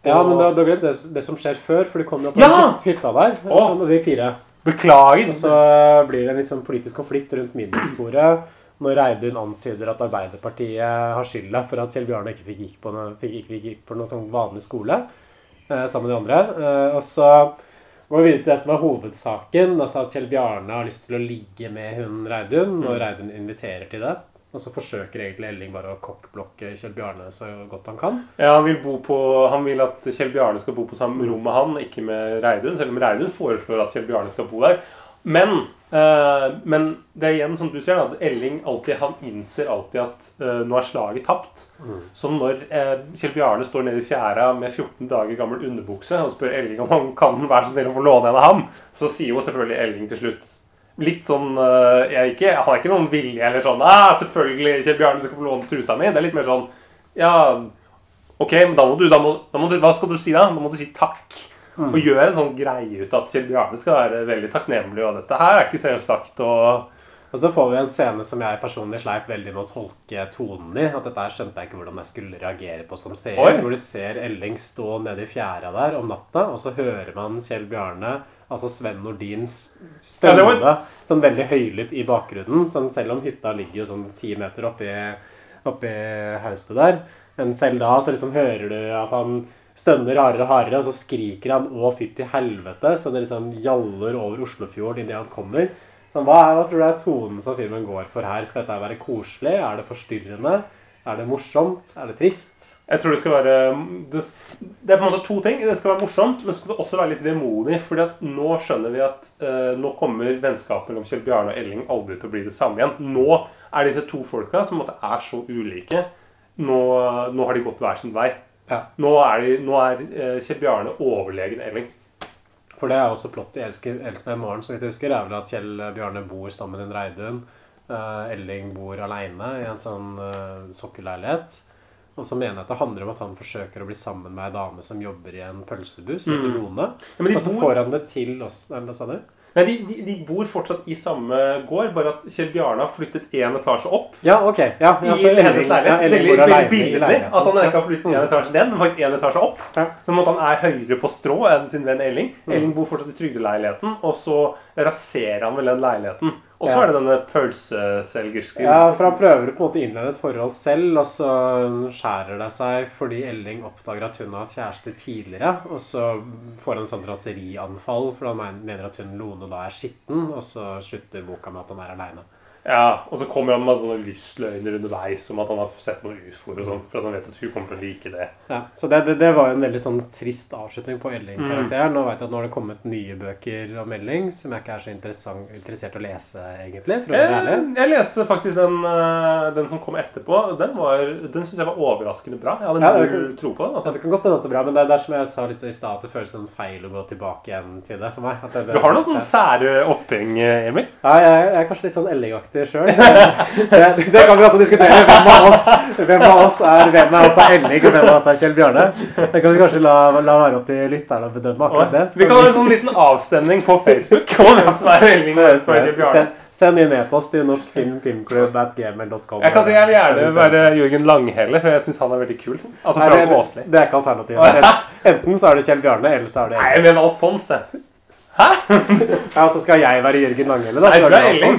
Ja, Og- men da, da glemte jeg det, det som skjer før, for de kommer jo på Ja! hytta der. Å! Sånn, de fire. Beklager. Og så blir det en litt sånn politisk konflikt rundt middagsbordet. Når Reidun antyder at Arbeiderpartiet har skylda for at Kjell Bjarne ikke fikk gikk på noe, fikk, ikke fikk gikk på noe sånn vanlig skole eh, sammen med de andre. Eh, og så går vi videre til det som er hovedsaken. Altså at Kjell Bjarne har lyst til å ligge med hun Reidun, og Mm. Reidun inviterer til det. Og så forsøker egentlig Elling bare å kokkblokke Kjell Bjarne så godt han kan. Ja, han vil, bo på, han vil at Kjell Bjarne skal bo på samme rom med han, ikke med Reidun. Selv om Reidun foreslår at Kjell Bjarne skal bo der. Men, eh, men det er igjen som du sier, at Elling alltid, han innser alltid at eh, nå er slaget tapt. Så når eh, Kjell Bjarne står nede i fjæra med 14 dager gammel underbukse og spør Elling om han kan være så snill å få låne en av ham, så sier jo selvfølgelig Elling til slutt Litt sånn eh, jeg ikke, jeg, har ikke noen vilje eller sånn ah, 'Selvfølgelig, Kjell Bjarne skal få låne trusa mi.' Det er litt mer sånn Ja, ok, men da må du, da må, da må du Hva skal du si da? Da må du si takk. Mm. Og gjøre en sånn greie ut at Kjell Bjarne skal være veldig takknemlig, og dette her er ikke selvsagt. og... Og så får vi en scene som jeg personlig sleit veldig med å tolke tonen i. At dette her skjønte jeg ikke hvordan jeg skulle reagere på som seer. Hvor du ser Elling stå nede i fjæra der om natta, og så hører man Kjell Bjarne, altså Sven Nordin, s- Ja, var- sånn veldig høylytt i bakgrunnen. Sånn, selv om hytta ligger jo sånn ti meter oppi, oppi haustet der. Men selv da så liksom hører du at han stønner hardere og hardere, og så skriker han 'å, fytti helvete', så det liksom gjaller over Oslofjorden idet han kommer. Sånn, hva, er- hva tror du er tonen som filmen går for her? Skal dette være koselig? Er det forstyrrende? Er det morsomt? Er det trist? Jeg tror det skal være Det, det er på en måte to ting. Det skal være morsomt, men så skal det også være litt vemodig. fordi at nå skjønner vi at eh, nå kommer vennskapet mellom Kjell Bjarne og Elling aldri til å bli det samme igjen. Nå er disse to folka, som på en måte er så ulike, nå, nå har de gått hver sin vei. Ja. Nå er, de, nå er eh, Kjell Bjarne overlegen Elling. For det er også plott i i morgen, så vidt jeg husker. er vel at Kjell Bjarne bor sammen med en Reidun. Eh, Elling bor aleine i en sånn uh, sokkelleilighet. Og så mener jeg at det handler om at han forsøker å bli sammen med ei dame som jobber i en pølsebu, som heter Mm. Ja, og så bor- får han det til oss. Nei, Hva sa du? Nei, de, de, de bor fortsatt i samme gård, bare at Kjell Bjarne har flyttet én etasje opp. Ja, ok. Ja, ja, I hennes leilighet. ja, veldig veldig billig at han ikke har flyttet én etasje ned, men faktisk én etasje opp. Ja. Men at han er høyere på strå enn sin venn Elling. Mm. Elling bor fortsatt i trygdeleiligheten, og så raserer han vel den leiligheten. Og så Ja. er det denne pølseselgersken. Ja, for han prøver på en måte innlede et forhold selv, og så skjærer det seg fordi Elling oppdager at hun har hatt kjæreste tidligere, og så får han en sånn raserianfall, for han mener at hun Lone da er skitten, og så slutter boka med at han er aleine. Ja, og så kommer han med sånne lystløgner underveis om at han har sett noen ufoer og sånn, for at han vet at hun kommer til å like det. Ja, så det, det, det var jo en veldig sånn trist avslutning på Elling-karakteren. Mm. Nå vet jeg at nå har det kommet nye bøker om Elling som jeg ikke er så interessert å lese, egentlig. For å være ærlig. Jeg, jeg leste faktisk den, eh, den som kom etterpå. Den, var, den syns jeg var overraskende bra. Jeg hadde Ja, null tro på den. Ja, Altså. det kan godt hende at det er bra, men det er der som jeg sa litt i stad, at det føles som feil å gå tilbake igjen til det for meg. Du har noen sånne sære oppheng, eh, Emil. Ja, jeg, jeg er kanskje litt sånn Elling-aktig sjøl. Det, det kan vi også diskutere. Hvem av oss, hvem av oss er hvem av oss er Elling, og hvem av oss er Kjell Bjarne? Det kan vi kanskje la, la være opp til lytterne å bedømme akkurat det. Vi kan ha en sånn liten avstemning på Facebook om hvem som er Elling og hvem som er Kjell Bjarne. Send, send inn e-post til norskfilmfilmklubb.gmail.com. Jeg kan si jeg vil gjerne være Jørgen Langhelle, for jeg syns han er veldig kul. Altså Nei, det, det er ikke alternativet. Enten så er det Kjell Bjarne, eller så er det Nei, jeg mener Alfons, jeg. Ja, så skal jeg være Jørgen Langhelle, da. Nei, du er det Elling.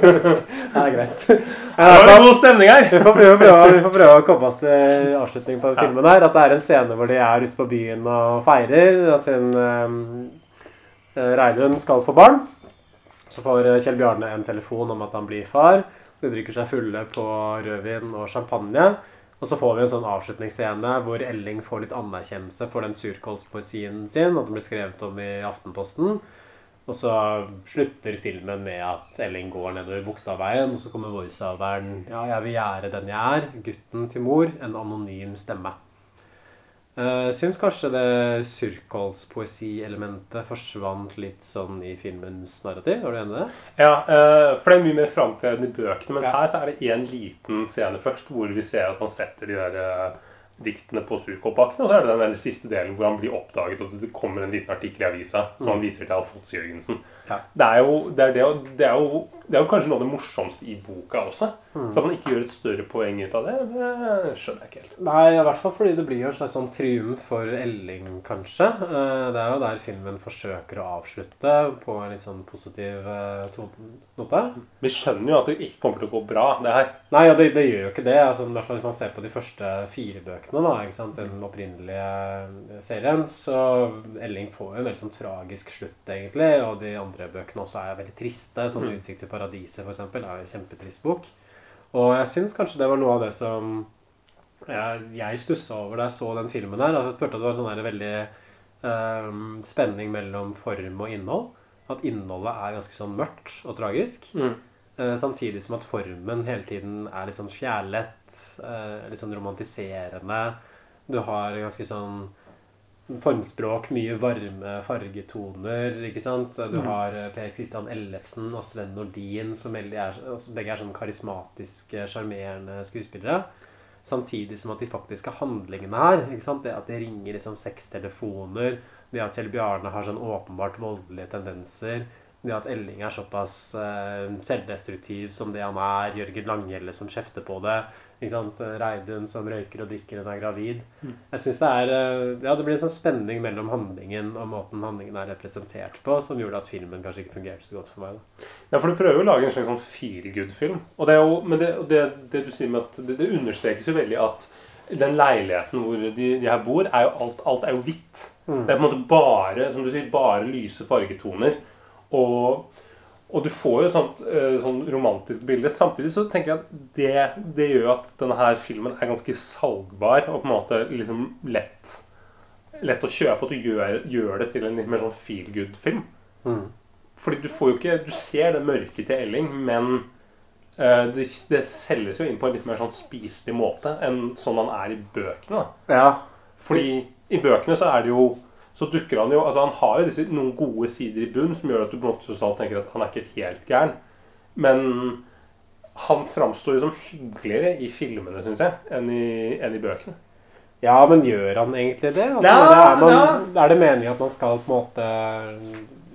Det er greit. Det var en god stemning her. Vi får prøve, vi får prøve å komme oss til avslutning på den filmen her. At det er en scene hvor de er ute på byen og feirer. At hun eh, Reidun skal få barn. Så får Kjell Bjarne en telefon om at han blir far. De drikker seg fulle på rødvin og champagne. Og så får vi en sånn avslutningsscene hvor Elling får litt anerkjennelse for den surkålspoesien sin. At den blir skrevet om i Aftenposten. Og så slutter filmen med at Elling går nedover Bogstadveien, og så kommer voiceoveren Ja, jeg vil gjøre den jeg er. Gutten til mor. En anonym stemme. Jeg syns kanskje det surkålspoesielementet forsvant litt sånn i filmens narrativ. Er du enig i det? Ja, eh, for det er mye mer framtredende i bøkene. Mens her så er det en liten scene først hvor vi ser at han setter de der eh, diktene på surkålpakken. Og så er det den der siste delen hvor han blir oppdaget, og det kommer en liten artikkel i avisa som han viser til Alfons Jørgensen. Det, er jo, det, er det, det, er jo, det er jo kanskje noe av det morsomste i boka også. Mm. Så at man ikke gjør et større poeng ut av det, det skjønner jeg ikke helt. Nei, i hvert fall fordi det blir jo en slags sånn triumf for Elling, kanskje. Eh, Det er jo der filmen forsøker å avslutte på en litt sånn positiv eh, note. Vi skjønner jo at det ikke kommer til å gå bra, det her. Nei, ja, det, det gjør jo ikke det. Altså, I hvert fall Hvis man ser på de første fire bøkene, da, ikke sant? den opprinnelige serien, så Elling får jo en veldig sånn tragisk slutt, egentlig. Og de andre bøkene også er veldig triste. Sånn Mm. 'Utsikt til paradiset', eksempel, er en kjempetrist bok. Og jeg syns kanskje det var noe av det som jeg, jeg stussa over da jeg så den filmen her. Jeg følte at det var sånn der veldig um, spenning mellom form og innhold. At innholdet er ganske sånn mørkt og tragisk. Mm. Uh, samtidig som at formen hele tiden er litt sånn fjærlett, uh, litt sånn romantiserende. Du har ganske sånn formspråk, mye varme fargetoner, ikke sant? Du Mm. har eh, Per Christian Ellefsen og Sven Nordin, som er, begge er sånn karismatiske, sjarmerende skuespillere. Samtidig som at de faktiske handlingene her, ikke sant? det at de ringer liksom seks telefoner, det at Kjell Bjarne har sånn åpenbart voldelige tendenser, det at Elling er såpass eh, selvdestruktiv som det han er, Jørgen Langhelle som kjefter på det? Reidun som røyker og drikker, hun er gravid. Mm. Jeg synes det er eh, Ja, det blir en sånn spenning mellom handlingen og måten handlingen er representert på, som gjorde at filmen kanskje ikke fungerte så godt for meg. da. Ja, for du prøver jo å lage en slags sånn feelgood-film. Og det er jo, men det, det, det du sier med at det, det understrekes jo veldig at den leiligheten hvor de, de her bor, er jo alt, alt er jo hvitt. Mm. Det er på en måte bare som du sier, bare lyse fargetoner. Og, og du får jo et sånt, eh, sånn romantisk bilde. Samtidig så tenker jeg at det, det gjør at denne her filmen er ganske salgbar og på en måte liksom lett, lett å kjøpe. At du gjør, gjør det til en litt mer sånn feel good-film. Mm. Fordi du får jo ikke Du ser det mørke til Elling, men uh, det, det selges jo inn på en litt mer sånn spiselig måte enn sånn han er i bøkene. da. Ja. Fordi i bøkene så er det jo så dukker han jo altså Han har jo disse, noen gode sider i bunn som gjør at du på en måte tenker at han er ikke helt gæren. Men han framstår jo som hyggeligere i filmene, syns jeg, enn i, enn i bøkene. Ja, men gjør han egentlig det? Altså, Ja, det er, man, ja. er det meningen at man skal på en måte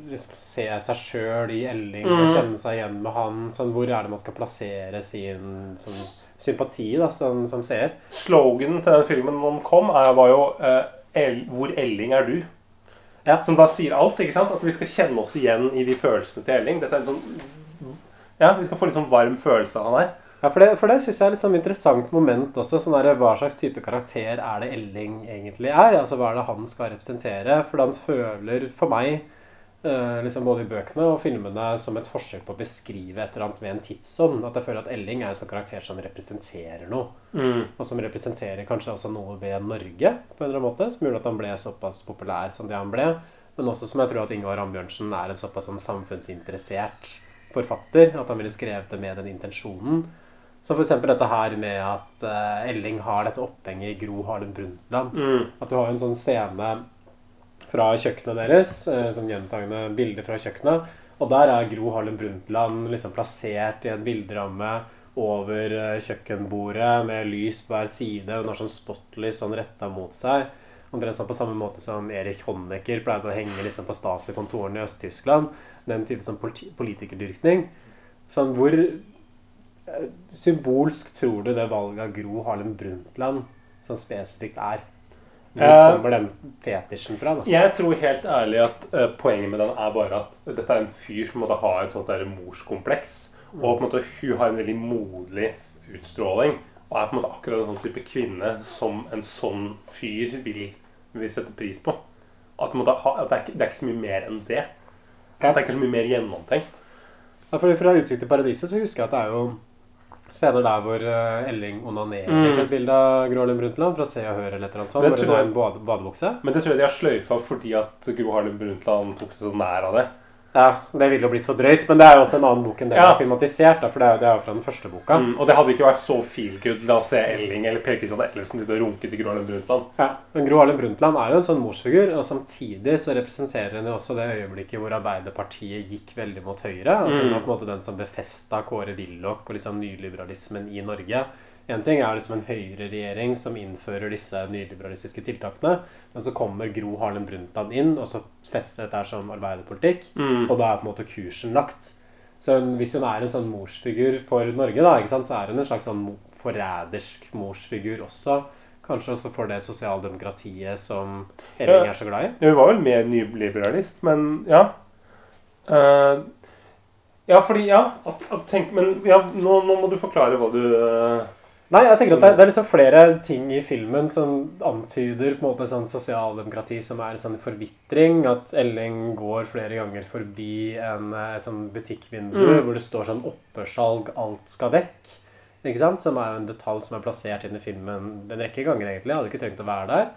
liksom se seg sjøl i Elling og Mhm. kjenne seg igjen med han? Sånn, hvor er det man skal plassere sin sånn, sympati da, som, som seer? Sloganen til den filmen han kom, er, var jo eh, El, 'Hvor Elling er du?' Som da sier alt. ikke sant? At vi skal kjenne oss igjen i de følelsene til Elling. Dette er en sånn Ja, Vi skal få litt sånn varm følelse av han her. Ja, For det, for det syns jeg er et sånn interessant moment også. sånn der, Hva slags type karakter er det Elling egentlig er? Altså Hva er det han skal representere? For han føler for meg, liksom både i bøkene og filmene, som et forsøk på å beskrive et eller annet ved en tidsånd. At jeg føler at Elling er en sånn karakter som representerer noe. Mm. Og som representerer kanskje også noe ved Norge, på en eller annen måte, som gjorde at han ble såpass populær som det han ble. Men også som jeg tror at Ingvar Ambjørnsen er en såpass sånn samfunnsinteressert forfatter. At han ville skrevet det med den intensjonen. Så f.eks. dette her med at eh, Elling har dette opphenget i Gro Harlem Brundtland. Mm. At du har en sånn scene fra kjøkkenet deres, som sånn gjentagende bilder fra kjøkkenet. Og der er Gro Harlem Brundtland liksom plassert i en bilderamme over eh, kjøkkenbordet med lys på hver side. Hun har sånn spotlys sånn retta mot seg. Omtrent sånn på samme måte som Erik Honecker pleide å henge liksom på Stasi-kontorene i Øst-Tyskland. Den type sånn politikerdyrkning. Sånn hvor eh, symbolsk tror du det valget av Gro Harlem Brundtland sånn spesifikt er? Hvor Eh, kommer den fetisjen fra? da? Jeg tror helt ærlig at uh, poenget med den er bare at dette er en fyr som måtte ha et sånt der morskompleks. Og på en måte hun har en veldig moderlig utstråling. Og er på en måte akkurat en sånn type kvinne som en sånn fyr vil, vil sette pris på. At, måte, at det, er ikke, det er ikke så mye mer enn det. At det er ikke så mye mer gjennomtenkt. Ja, fordi Fra utsikt til paradiset så husker jeg at det er jo scener der hvor eh, Elling onanerer Mm. til et bilde av Gro Harlem Brundtland fra Se og Hør eller et eller annet sånt. En bade, badebukse. Men det tror jeg de har sløyfa fordi at Gro Harlem Brundtland tok seg så nær av det. Ja, Det ville jo blitt for drøyt, men det er jo også en annen bok enn det Ja. er filmatisert. Da, for det er, jo- det er jo fra den første boka. Mm, og det hadde ikke vært så feel good la oss se Elling eller Per Kristian Ellefsen sitte og runke til Gro Harlem Brundtland. Ja, men Gro Harlem Brundtland er jo en sånn morsfigur, og samtidig så representerer hun jo også det øyeblikket hvor Arbeiderpartiet gikk veldig mot høyre. At hun var på en måte den som befesta Kåre Willoch og liksom nyliberalismen i Norge. En ting er liksom en høyreregjering som innfører disse nyliberalistiske tiltakene, men så kommer Gro Harlem Brundtland inn, og så fester dette som arbeiderpolitikk, Mm. og da er på en måte kursen lagt. Så hvis hun er en sånn morsfigur for Norge, da, sant, så er hun en slags sånn forrædersk morsfigur også. Kanskje også for det sosialdemokratiet som Elling er så glad i. Ja, Hun var vel mer nyliberalist, men ja. Uh, ja, fordi Ja, at, at, tenk, men ja, nå, nå må du forklare hva du eh, Nei, jeg tenker at det, er- det er liksom flere ting i filmen som antyder på en måte sånn sosialdemokrati som er en sånn forvitring. At Elling går flere ganger forbi en eh, sånn butikkvindu Mm. hvor det står sånn 'oppesalg, alt skal vekk'. Ikke sant? Som er jo en detalj som er plassert inn i filmen en rekke ganger, egentlig. Hadde ikke trengt å være der.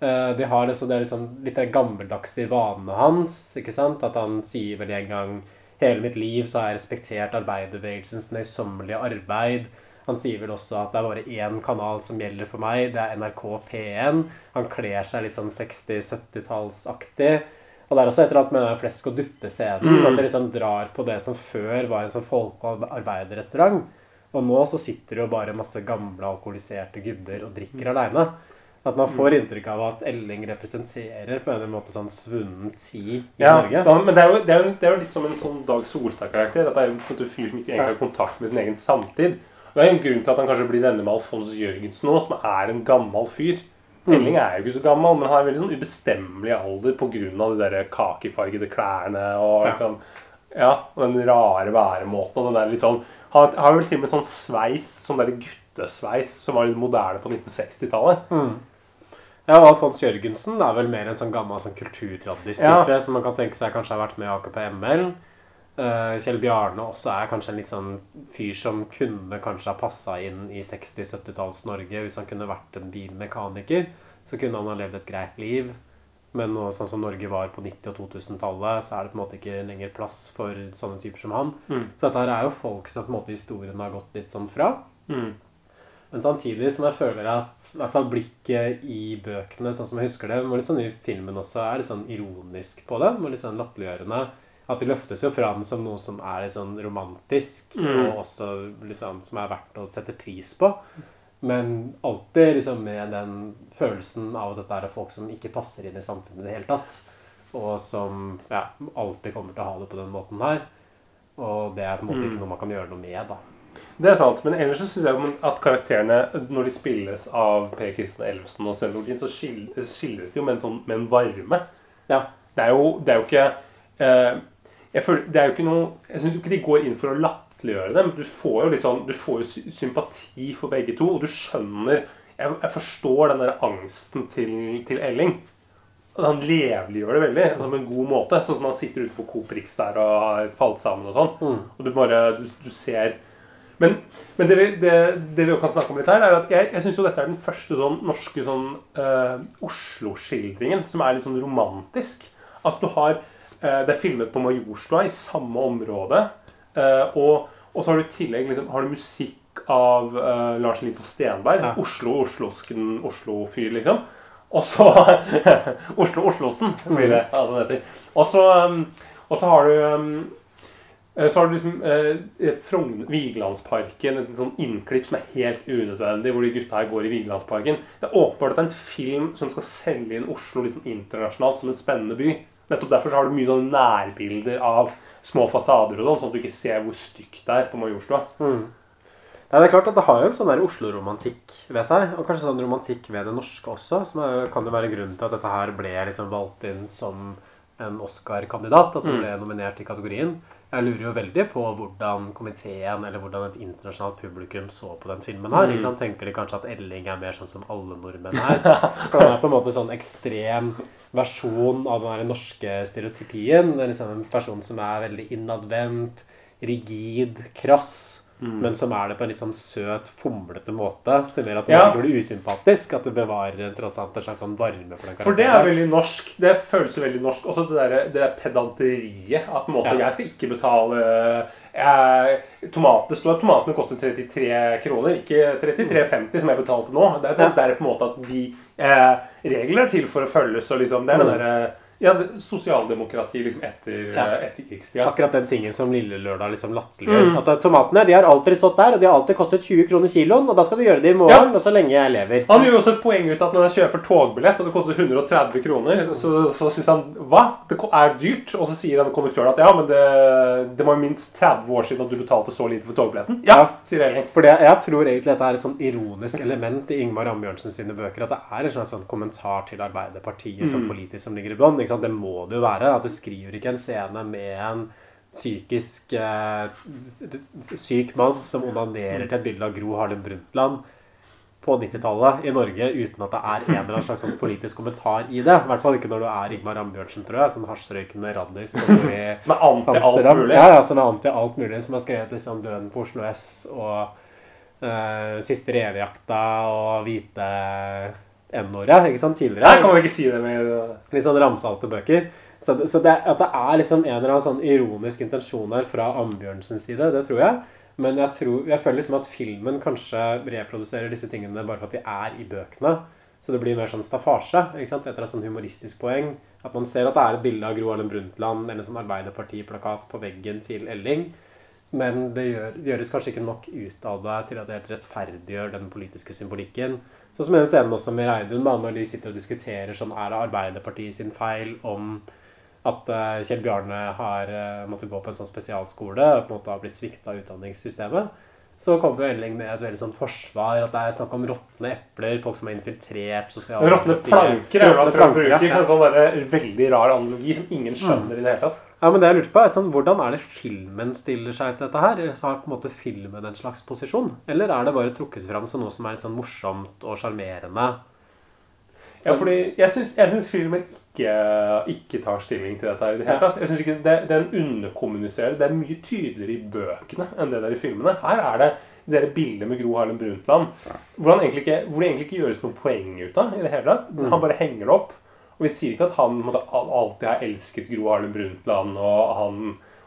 Eh, De har liksom, det er liksom litt den gammeldagse vanene hans. ikke sant? At han sier vel en gang Hele mitt liv så har jeg respektert arbeiderbevegelsens nøysommelige arbeid. Han sier vel også at det er bare én kanal som gjelder for meg. Det er NRK P1. Han kler seg litt sånn 60-70-tallsaktig. Og det er også et eller annet med den flesk og duppe-scenen. Mm. At det liksom drar på det som før var en sånn folke- og nå så sitter det jo bare masse gamle alkoholiserte gubber og drikker aleine. At man får inntrykk av at Elling representerer på en måte sånn svunnen tid i ja, Norge. da, Men det er, jo, det, er jo, det er jo litt som en sånn Dag Solstad-karakter. At det er en fyr som ikke egentlig har kontakt med sin egen samtid. Det er en grunn til at han kanskje blir venner med Alfons Jørgensen nå, som er en gammel fyr. Mm. Elling er jo ikke så gammel, men han er veldig sånn ubestemmelig alder pga. de der kakefargede klærne og liksom, ja, og den rare væremåten. Og den der litt sånn Han har vel til og med sånn sveis, sånn der guttesveis, som var litt moderne på 1960-tallet. Mm. Ja, og Alfons Jørgensen er vel mer en sånn gammel sånn kulturtraddis-type Ja. som man kan tenke seg kanskje har vært med i AKP ML. Eh, Kjell Bjarne også er kanskje en litt sånn fyr som kunne kanskje ha passa inn i 60-70-talls Norge hvis han kunne vært en bilmekaniker. Så kunne han ha levd et greit liv. Men nå, sånn som Norge var på 90- og 2000-tallet, så er det på en måte ikke lenger plass for sånne typer som han. Mm. Så dette her er jo folk som på en måte historien har gått litt sånn fra. Mm. Men samtidig som jeg føler at i hvert fall blikket i bøkene, sånn som jeg husker det, og litt sånn i filmen også, er litt sånn ironisk på det. Og litt sånn latterliggjørende. At det løftes jo fram som noe som er litt sånn romantisk, Mm. og også liksom som er verdt å sette pris på. Men alltid liksom med den følelsen av at dette er folk som ikke passer inn i samfunnet i det hele tatt. Og som ja, alltid kommer til å ha det på den måten her. Og det er på en måte Mm. ikke noe man kan gjøre noe med, da. Det er sant, men ellers så syns jeg at karakterene, når de spilles av Per Kristian Elvesen og Sven Nordin, så skil- skildres de jo med en, sånn, med en varme. Ja. Det er jo, det er jo ikke eh, jeg føler, Det er jo ikke noe Jeg syns ikke de går inn for å latterliggjøre dem. Du får jo litt sånn Du får jo sympati for begge to, og du skjønner Jeg, jeg forstår den der angsten til, til Elling. Han levliggjør det veldig altså på en god måte. Sånn som han sitter utenfor Coop Rix der og har falt sammen og sånn. Og du bare du, du ser Men, men det, vi, det, det vi også kan snakke om litt her, er at jeg, jeg syns jo dette er den første sånn norske sånn uh, Oslo-skildringen som er litt sånn romantisk. Altså du har Det er filmet på Majorstua i samme område. eh, og, og så har du i tillegg liksom, har du musikk av uh, Lars Lito Stenberg. Oslo, Oslosken, Oslo-fyr, liksom. Og så Oslo Oslosen blir det. Altså det heter. Og så, og så har du eh, så har du liksom eh, Vigelandsparken, et sånn innklipp som er helt unødvendig, hvor de gutta her går i Vigelandsparken. Det er åpenbart at det er en film som skal selge inn Oslo sånn internasjonalt som en spennende by. Nettopp derfor så har du mye sånn nærbilder av små fasader og sånn, sånn at du ikke ser hvor stygt det er på Majorstua. Mm. Nei, det er klart at det har jo en sånn Oslo-romantikk ved seg, og kanskje sånn romantikk ved det norske også, som er, kan jo være grunnen til at dette her ble liksom valgt inn som en Oscar-kandidat, at det Mm. ble nominert i kategorien. Jeg lurer jo veldig på hvordan komiteen, eller hvordan et internasjonalt publikum så på den filmen her. Mm. Tenker de kanskje at Elling er mer sånn som alle nordmenn er? For han er på en måte en sånn ekstrem versjon av den norske stereotypien. Det er liksom en person som er veldig innadvendt, rigid, krass. Mm. Men som er det på en litt sånn søt, fomlete måte. Som gjør at det Ja. ikke blir usympatisk. At det bevarer tross alt en slags sånn varme for den For det er veldig norsk. Det føles jo veldig norsk. Også det der, det der pedanteriet. At måte, Ja. jeg skal ikke betale jeg, tomater, Det at tomatene koster 33 kroner, ikke 33,50 som jeg betalte nå. Det er, det er på en måte at de eh, regler er til for å følges. Og liksom, det er den der... derre ja, sosialdemokrati liksom etter Ja. etter krigstida. Akkurat den tingen som Lille Lørdag liksom latterliggjør. Mm. At eh, tomatene de har alltid stått der, og de har alltid kostet 20 kroner kiloen. Og da skal du gjøre det i morgen, og så lenge jeg lever. Han gjør også et poeng ut at når han kjøper togbillett, og det koster 130 kroner, så, så syns han Hva? Det er dyrt? Og så sier han konduktøren at ja, men det, det var minst 30 år siden at du betalte så lite for togbilletten. Ja, sier Elling. For det, jeg tror egentlig dette er et sånn ironisk element i Ingmar Ambjørnsen sine bøker. At det er en slags sånn kommentar til Arbeiderpartiet som Mm. politisk som ligger i bånn. Sant? Det må det jo være. At du skriver ikke en scene med en psykisk eh, syk mann som onanerer til et bilde av Gro Harlem Brundtland på 90-tallet i Norge uten at det er en eller annen slags sånn politisk kommentar i det. I hvert fall ikke når du er Ingmar Ambjørnsen, tror jeg. Sånn hasjrøykende raddis som, Som er anti alt mulig. Ja, ja, som er anti alt mulig. Som har skrevet liksom 'Døden på Oslo S' og eh, 'Siste revejakta' og 'Hvite N-året'. Ikke sant? Tidligere. Nei, kan man ikke si det med Litt sånn ramsalte bøker. Så, det- så det, at det er liksom en eller annen sånn ironisk intensjon her fra Ambjørnsens side, det tror jeg. Men jeg, tror, jeg føler liksom at filmen kanskje reproduserer disse tingene bare for at de er i bøkene. Så det blir mer sånn staffasje. ikke sant? Etter et sånn humoristisk poeng. At man ser at det er et bilde av Gro Harlem Brundtland eller en sånn Arbeiderpartiplakat på veggen til Elling. Men det, gjør, det gjøres kanskje ikke nok ut av det til at det helt rettferdiggjør den politiske symbolikken. Sånn som den scenen også med Reidun, da, når de sitter og diskuterer sånn Er det Arbeiderpartiet sin feil om at uh, Kjell Bjarne har uh, måttet gå på en sånn spesialskole og på en måte har blitt svikta av utdanningssystemet? Så kommer jo Elling med et veldig sånn forsvar, at det er snakk om råtne epler, folk som har infiltrert Råtne sosialdemokratiet. planker er det Råtne bruker ja. en sånn der veldig rar analogi som ingen skjønner i det hele tatt. Ja, men det jeg lurte på er sånn, Hvordan er det filmen stiller seg til dette her? Så har på en måte filmen en slags posisjon? Eller er det bare trukket fram som noe som er litt sånn morsomt og sjarmerende? Ja, fordi jeg syns, filmen ikke, ikke tar stilling til dette her i det hele tatt. Jeg synes ikke det, Den underkommuniserer. Det er mye tydeligere i bøkene enn det der i filmene. Her er det det bildet med Gro Harlem Brundtland hvor, ikke, hvor det egentlig ikke gjøres noe poeng ut av i det hele tatt. Mm. Han bare henger det opp. Og vi sier ikke at han al- alltid har elsket Gro Harlem Brundtland, og han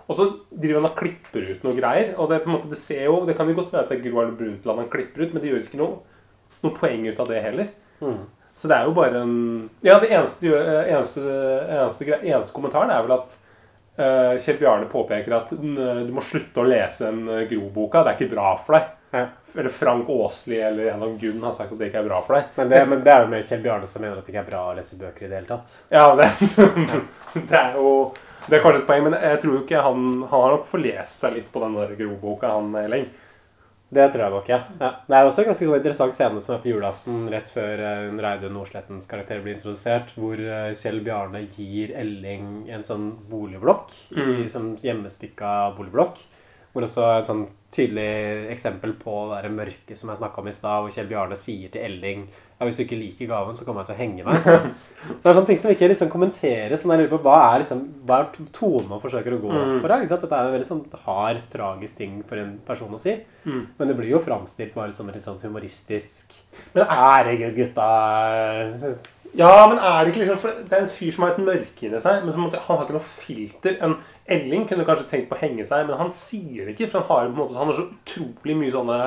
og så driver han og klipper ut noe greier. Og det, på en måte, det ser jo, det kan jo godt være at det er Gro Harlem Brundtland han klipper ut, men det gjøres ikke noe, noe poeng ut av det heller. Mm. Så det er jo bare en Ja, det eneste, eh, eneste, eneste, eneste kommentaren er vel at uh, Kjell Bjarne påpeker at du må slutte å lese en eh, Gro-boka. Det er ikke bra for deg. Eller Frank Åsli eller Henrik Gunn har sagt at det ikke er bra for deg. Men det, men det er jo mer Kjell Bjarne som mener at det ikke er bra å lese bøker i det hele tatt. Ja, det, det er jo Det er kanskje et poeng, men jeg tror jo ikke han Han har nok forlest seg litt på den der Gro-boka, han Elling. Det tror jeg nok, ja. ja. Det er også en ganske sånn interessant scene som er på julaften rett før eh, Reidun Nordslettens karakter blir introdusert, hvor eh, Kjell Bjarne gir Elling en sånn boligblokk, i, Mm. som hjemmespikka boligblokk. Hvor også et sånn tydelig eksempel på det mørket som jeg snakka om i stad, hvor Kjell Bjarne sier til Elling ja, hvis du ikke liker gaven, så kommer jeg til å henge meg. Så det er sånne ting som ikke liksom kommenteres. Sånn jeg lurer på, hva er, liksom, hva er tonen man forsøker å gå Mm. for her? Sant? Dette er en veldig sånn hard, tragisk ting for en person å si. Mm. Men det blir jo framstilt bare som en sånn humoristisk Men Herregud, gutta Ja, men er det ikke liksom for Det er en fyr som har et mørke inni seg, men som, han har ikke noe filter. En Elling kunne kanskje tenkt på å henge seg, men han sier det ikke. For han har, på en måte, han har så utrolig mye sånne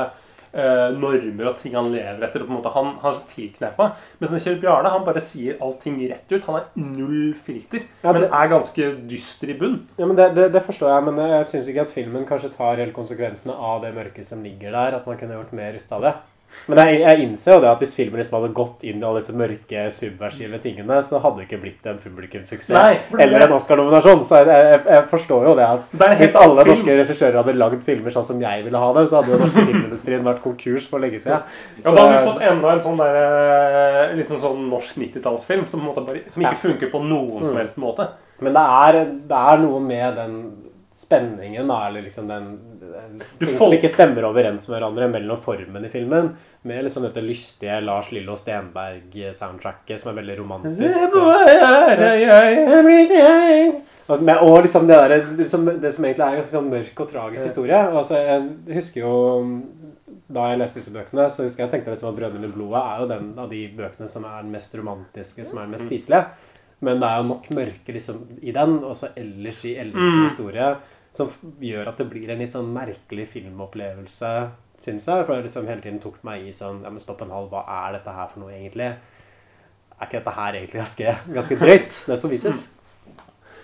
eh, normer og ting han lever etter. Og på en måte, han, han er så tilknepa. Mens Kjell Bjarne han bare sier allting rett ut. Han er null filter, Ja, men det- er ganske dyster i bunn. Ja, men det, det, det forstår jeg, men jeg syns ikke at filmen kanskje tar helt konsekvensene av det mørket som ligger der. At man kunne gjort mer ut av det. Men jeg, jeg innser jo det at hvis filmen liksom hadde gått inn i alle disse mørke, subversive tingene, så hadde det ikke blitt en publikumssuksess Nei, for det- eller en Oscar-nominasjon. Så jeg, jeg, jeg forstår jo det at Det er en helt hvis alle film. norske regissører hadde lagd filmer sånn som jeg ville ha det, så hadde jo den norske filmindustrien vært konkurs for lenge siden. Ja, Da hadde vi fått enda en sånn der, eh, litt sånn, norsk 90-tallsfilm som, på en måte bare- som ikke funker på noen som Mm. helst måte. Men det er, det er noe med den spenningen, da, eller liksom den, den Du ting som ikke stemmer overens med hverandre mellom formen i filmen, med liksom dette lystige Lars Lillo Stenberg-soundtracket, som er veldig romantisk. Og, med, og liksom det, der, liksom det som egentlig er en sånn mørk og tragisk historie. Altså, jeg husker jo Da jeg leste disse bøkene, så husker jeg jeg tenkte liksom at 'Brødrene i blodet' er jo den av de bøkene som er den mest romantiske, som er den mest Mm. spiselige. Men det er jo nok mørke liksom, i den, og så ellers i Ellens Mm. historie, som gjør at det blir en litt sånn merkelig filmopplevelse, syns jeg. For det liksom hele tiden tok meg i sånn Ja, men stopp en halv, hva er dette her for noe, egentlig? Er ikke dette her egentlig ganske, ganske drøyt, det som vises?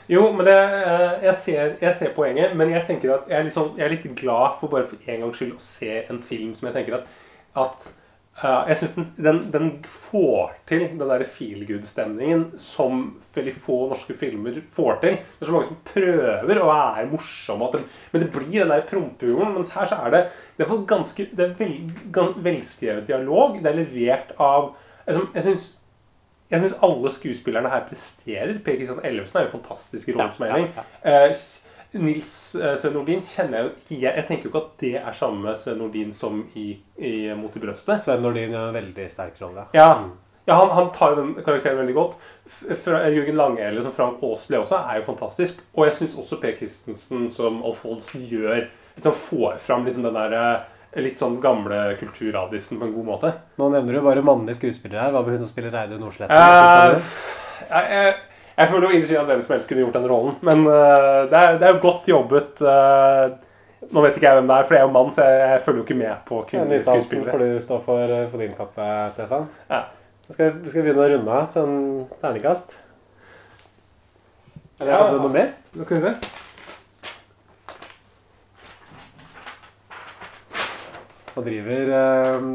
Jo, men det, eh, jeg, ser, jeg ser poenget, men jeg tenker at jeg er, litt sånn, jeg er litt glad for bare for en gangs skyld å se en film som jeg tenker at, at Jeg syns den, den, den får til den derre feel good-stemningen som veldig få norske filmer får til. Det er så mange som prøver å være morsomme, det, men det blir den der prompehumoren. Mens her så er det det er, ganske, det er vel, gans, velskrevet dialog. Det er levert av Jeg, jeg syns jeg syns alle skuespillerne her presterer. Per Kristian Ellefsen er jo fantastisk i Ja, ja, Elling. Eh, Nils eh, Sven Nordin kjenner jeg jo ikke jeg, tenker jo ikke at det er samme Sven Nordin som i, i Mot i brøstet. Sven Nordin gjør en veldig sterk rolle. Ja, ja han, han tar jo den karakteren veldig godt. Fra Jørgen Langhelle som Frank Aasli også er jo fantastisk. Og jeg syns også Per Christensen som Alfons gjør liksom får fram liksom den der eh, litt sånn gamle kulturradisen på en god måte. Nå nevner du bare mannlige skuespillere her. Hva med hun som spiller Reidun Nordsletten? Eh, jeg, jeg føler jo innsiden at hvem som helst kunne gjort den rollen. Men uh, det, er, det er jo godt jobbet. Uh, nå vet ikke jeg hvem det er, for jeg er jo mann, så jeg, jeg følger jo ikke med på kvinnelige skuespillere. får du stå for, eh, for din kappe, Stefan. Ja. Skal, vi- skal vi begynne å runde av? Sånn terningkast? Eller Ja. hadde du noe mer? Det skal vi se. Nå driver eh,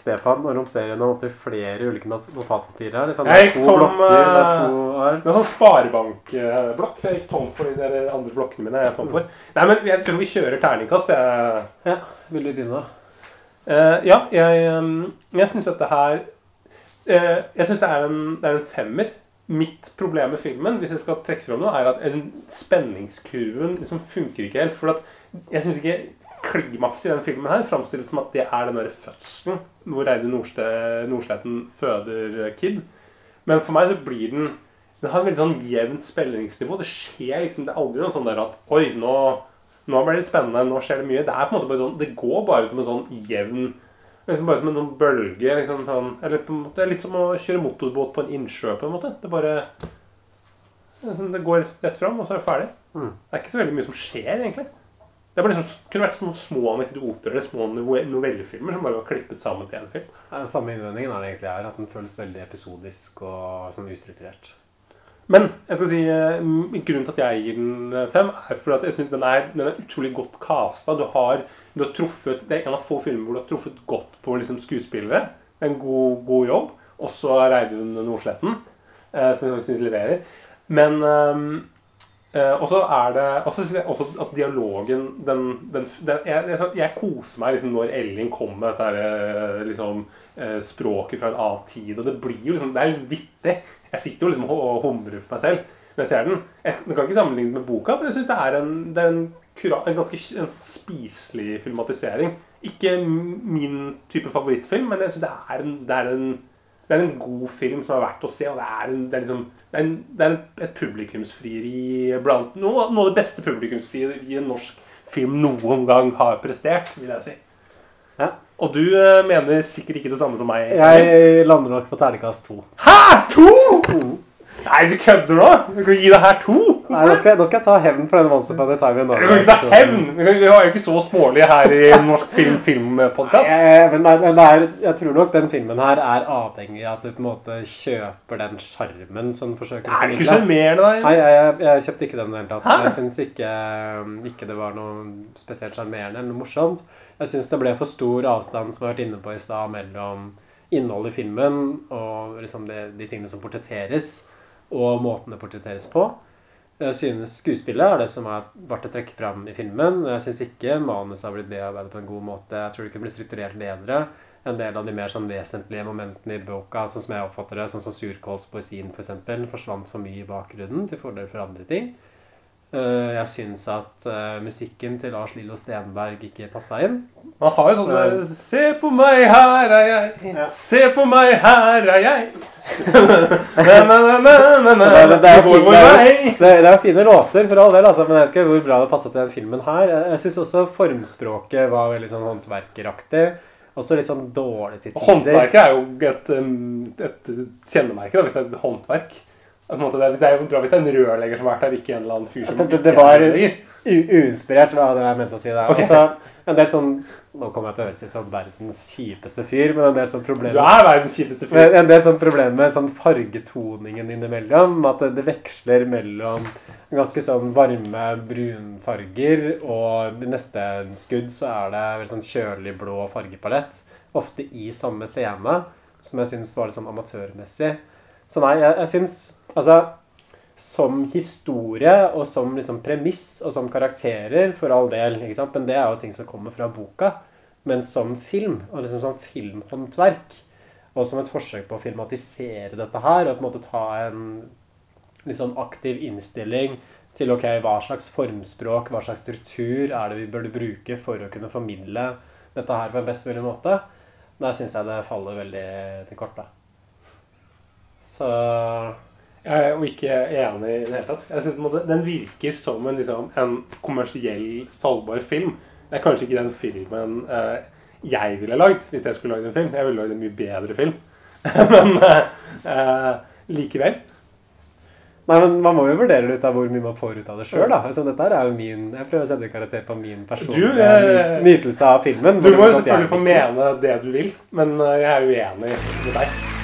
Stefan og romserer gjennom opptil flere ulike not notatpapirer her. Liksom, Jeg gikk to tom blokker, det er to eh, her. Det er sånn sparebankblokk. Jeg gikk tom for de der andre blokkene mine. Jeg er tom for. Nei, men jeg tror vi kjører terningkast. Jeg, Ja, Vil du begynne? Eh, ja, jeg, um, jeg syns dette her uh, Jeg syns det, en- det er en femmer. Mitt problem med filmen hvis jeg skal trekke frem noe, er at spenningskurven liksom funker ikke helt. For jeg syns ikke klimakset i den filmen her framstilles som at det er den der fødselen hvor Reidun Nordste- Nordsletten føder Kid. Men for meg så blir den Den har et veldig sånn jevnt spenningsnivå. Det skjer liksom Det er aldri noe sånn der at Oi, nå, nå blir det spennende. Nå skjer det mye. Det er på en måte bare sånn Det går bare som en sånn jevn Liksom bare som en sånn bølge. Liksom, sånn, eller på en måte, litt som å kjøre motorbåt på en innsjø. på en måte. Det bare liksom, Det går rett fram, og så er det ferdig. Mm. Det er ikke så veldig mye som skjer, egentlig. Det bare liksom, kunne vært sånne små anekdoter eller små nove- novellefilmer som bare var klippet sammen til én film. Ja, Den samme innvendingen er det egentlig her, at den føles veldig episodisk og sånn ustrukturert. Men jeg skal si, eh, grunnen til at jeg gir den eh, fem, er fordi at jeg syns den, den er utrolig godt casta. Du har, du har truffet, Det er en av få filmer hvor du har truffet godt på liksom, skuespillere. Det er en god, god jobb. Også Reidun Nordsletten, eh, som jeg syns leverer. Men ehm, eh, også er det også synes jeg også at dialogen den, den, den jeg, jeg, koser meg liksom når Elling kommer med dette her, eh, liksom, eh, språket fra en annen tid. Og det blir jo liksom Det er litt vittig. Jeg sitter jo liksom og og humrer for meg selv når jeg ser den. Jeg, kan ikke sammenlignes med boka, men jeg syns det er en, det er en, kura, en ganske en spiselig filmatisering. Ikke min type favorittfilm, men jeg synes det er en, det er en det er en god film som er verdt å se. og Det er, en, det er, liksom, det er, en, det er et publikumsfrieri blant noe, noe av det beste publikumsfrieriet norsk film noen gang har prestert, vil jeg si. Ja. Og du uh, mener sikkert ikke det samme som meg? Jeg lander nok på terningkast to. Hæ?! To?! Nei, du kødder nå? Du kan gi det her to? Nei, nå skal, jeg- nå skal jeg ta hevn på den Once Upon a Time in Du kan ikke Norway. hevn! Vi er jo ikke så smålige her i Norsk film filmpodkast. Men er, jeg tror nok den filmen her er avhengig av at du på en måte kjøper den sjarmen som forsøker Er det ikke sjarmerende, da? Nei, jeg, jeg, jeg kjøpte ikke den i det hele tatt. Jeg syns ikke, ikke det var noe spesielt sjarmerende eller noe morsomt. Jeg syns det ble for stor avstand, som jeg har vært inne på i stad, mellom innholdet i filmen og liksom det, de tingene som portretteres, og måten det portretteres på. Jeg synes skuespillet er det som er verdt å trekke fram i filmen. Jeg syns ikke manuset har blitt bearbeidet på en god måte. Jeg tror det kunne blitt strukturert bedre. En del av de mer sånn vesentlige momentene i boka, sånn som jeg oppfatter det, sånn som surkålspoesien f.eks., forsvant for mye i bakgrunnen til fordel for andre ting. Eh, Jeg syns at eh, musikken til Lars Lillo Stenberg ikke passa inn. Man har jo sånn Eh, der, Se på meg, her er jeg. Se på meg, her er jeg. Det, er fine, er, er, er låter, for all del, altså, men jeg vet ikke hvor bra det passa til den filmen her. Jeg, syns også formspråket var veldig sånn håndverkeraktig. Også litt sånn dårlig til tider. Håndverket er jo et, et kjennemerke, da, hvis det er et håndverk. Måte, Det er, jo bra hvis det er en rørlegger som har vært der, ikke en eller annen fyr som det, det, det var uinspirert, var det jeg mente å si der. Okay. Altså, en del sånn Nå kommer jeg til å høres ut som verdens kjipeste fyr, men en del sånn problemer Du er verdens kjipeste fyr. En del sånn problemer med sånn fargetoningen innimellom. At det, det veksler mellom ganske sånn varme brunfarger, og i neste skudd så er det vel sånn kjølig blå fargepalett. Ofte i samme scene, som jeg syns var litt sånn amatørmessig. Så nei, jeg, jeg syns Altså som historie og som liksom premiss og som karakterer, for all del. ikke sant? Men det er jo ting som kommer fra boka. Men som film, og liksom som filmhåndverk, og som et forsøk på å filmatisere dette her, og på en måte ta en litt sånn aktiv innstilling til ok, hva slags formspråk, hva slags struktur er det vi burde bruke for å kunne formidle dette her på en best mulig måte, der syns jeg det faller veldig til kort. da. Så Jeg er jo ikke enig i det hele tatt. Jeg synes, på en måte, Den virker som en, liksom, en kommersiell salgbar film. Det er kanskje ikke den filmen eh, jeg ville lagd hvis jeg skulle lagd en film. Jeg ville lagd en mye bedre film. Men eh, eh, likevel. Nei, men Man må jo vurdere litt av hvor mye man får ut av det sjøl. Altså, dette er jo min Jeg prøver å sette karakter på min personlige eh, nytelse av filmen. Du må jo selvfølgelig få mene det du vil, men eh, jeg er uenig med deg.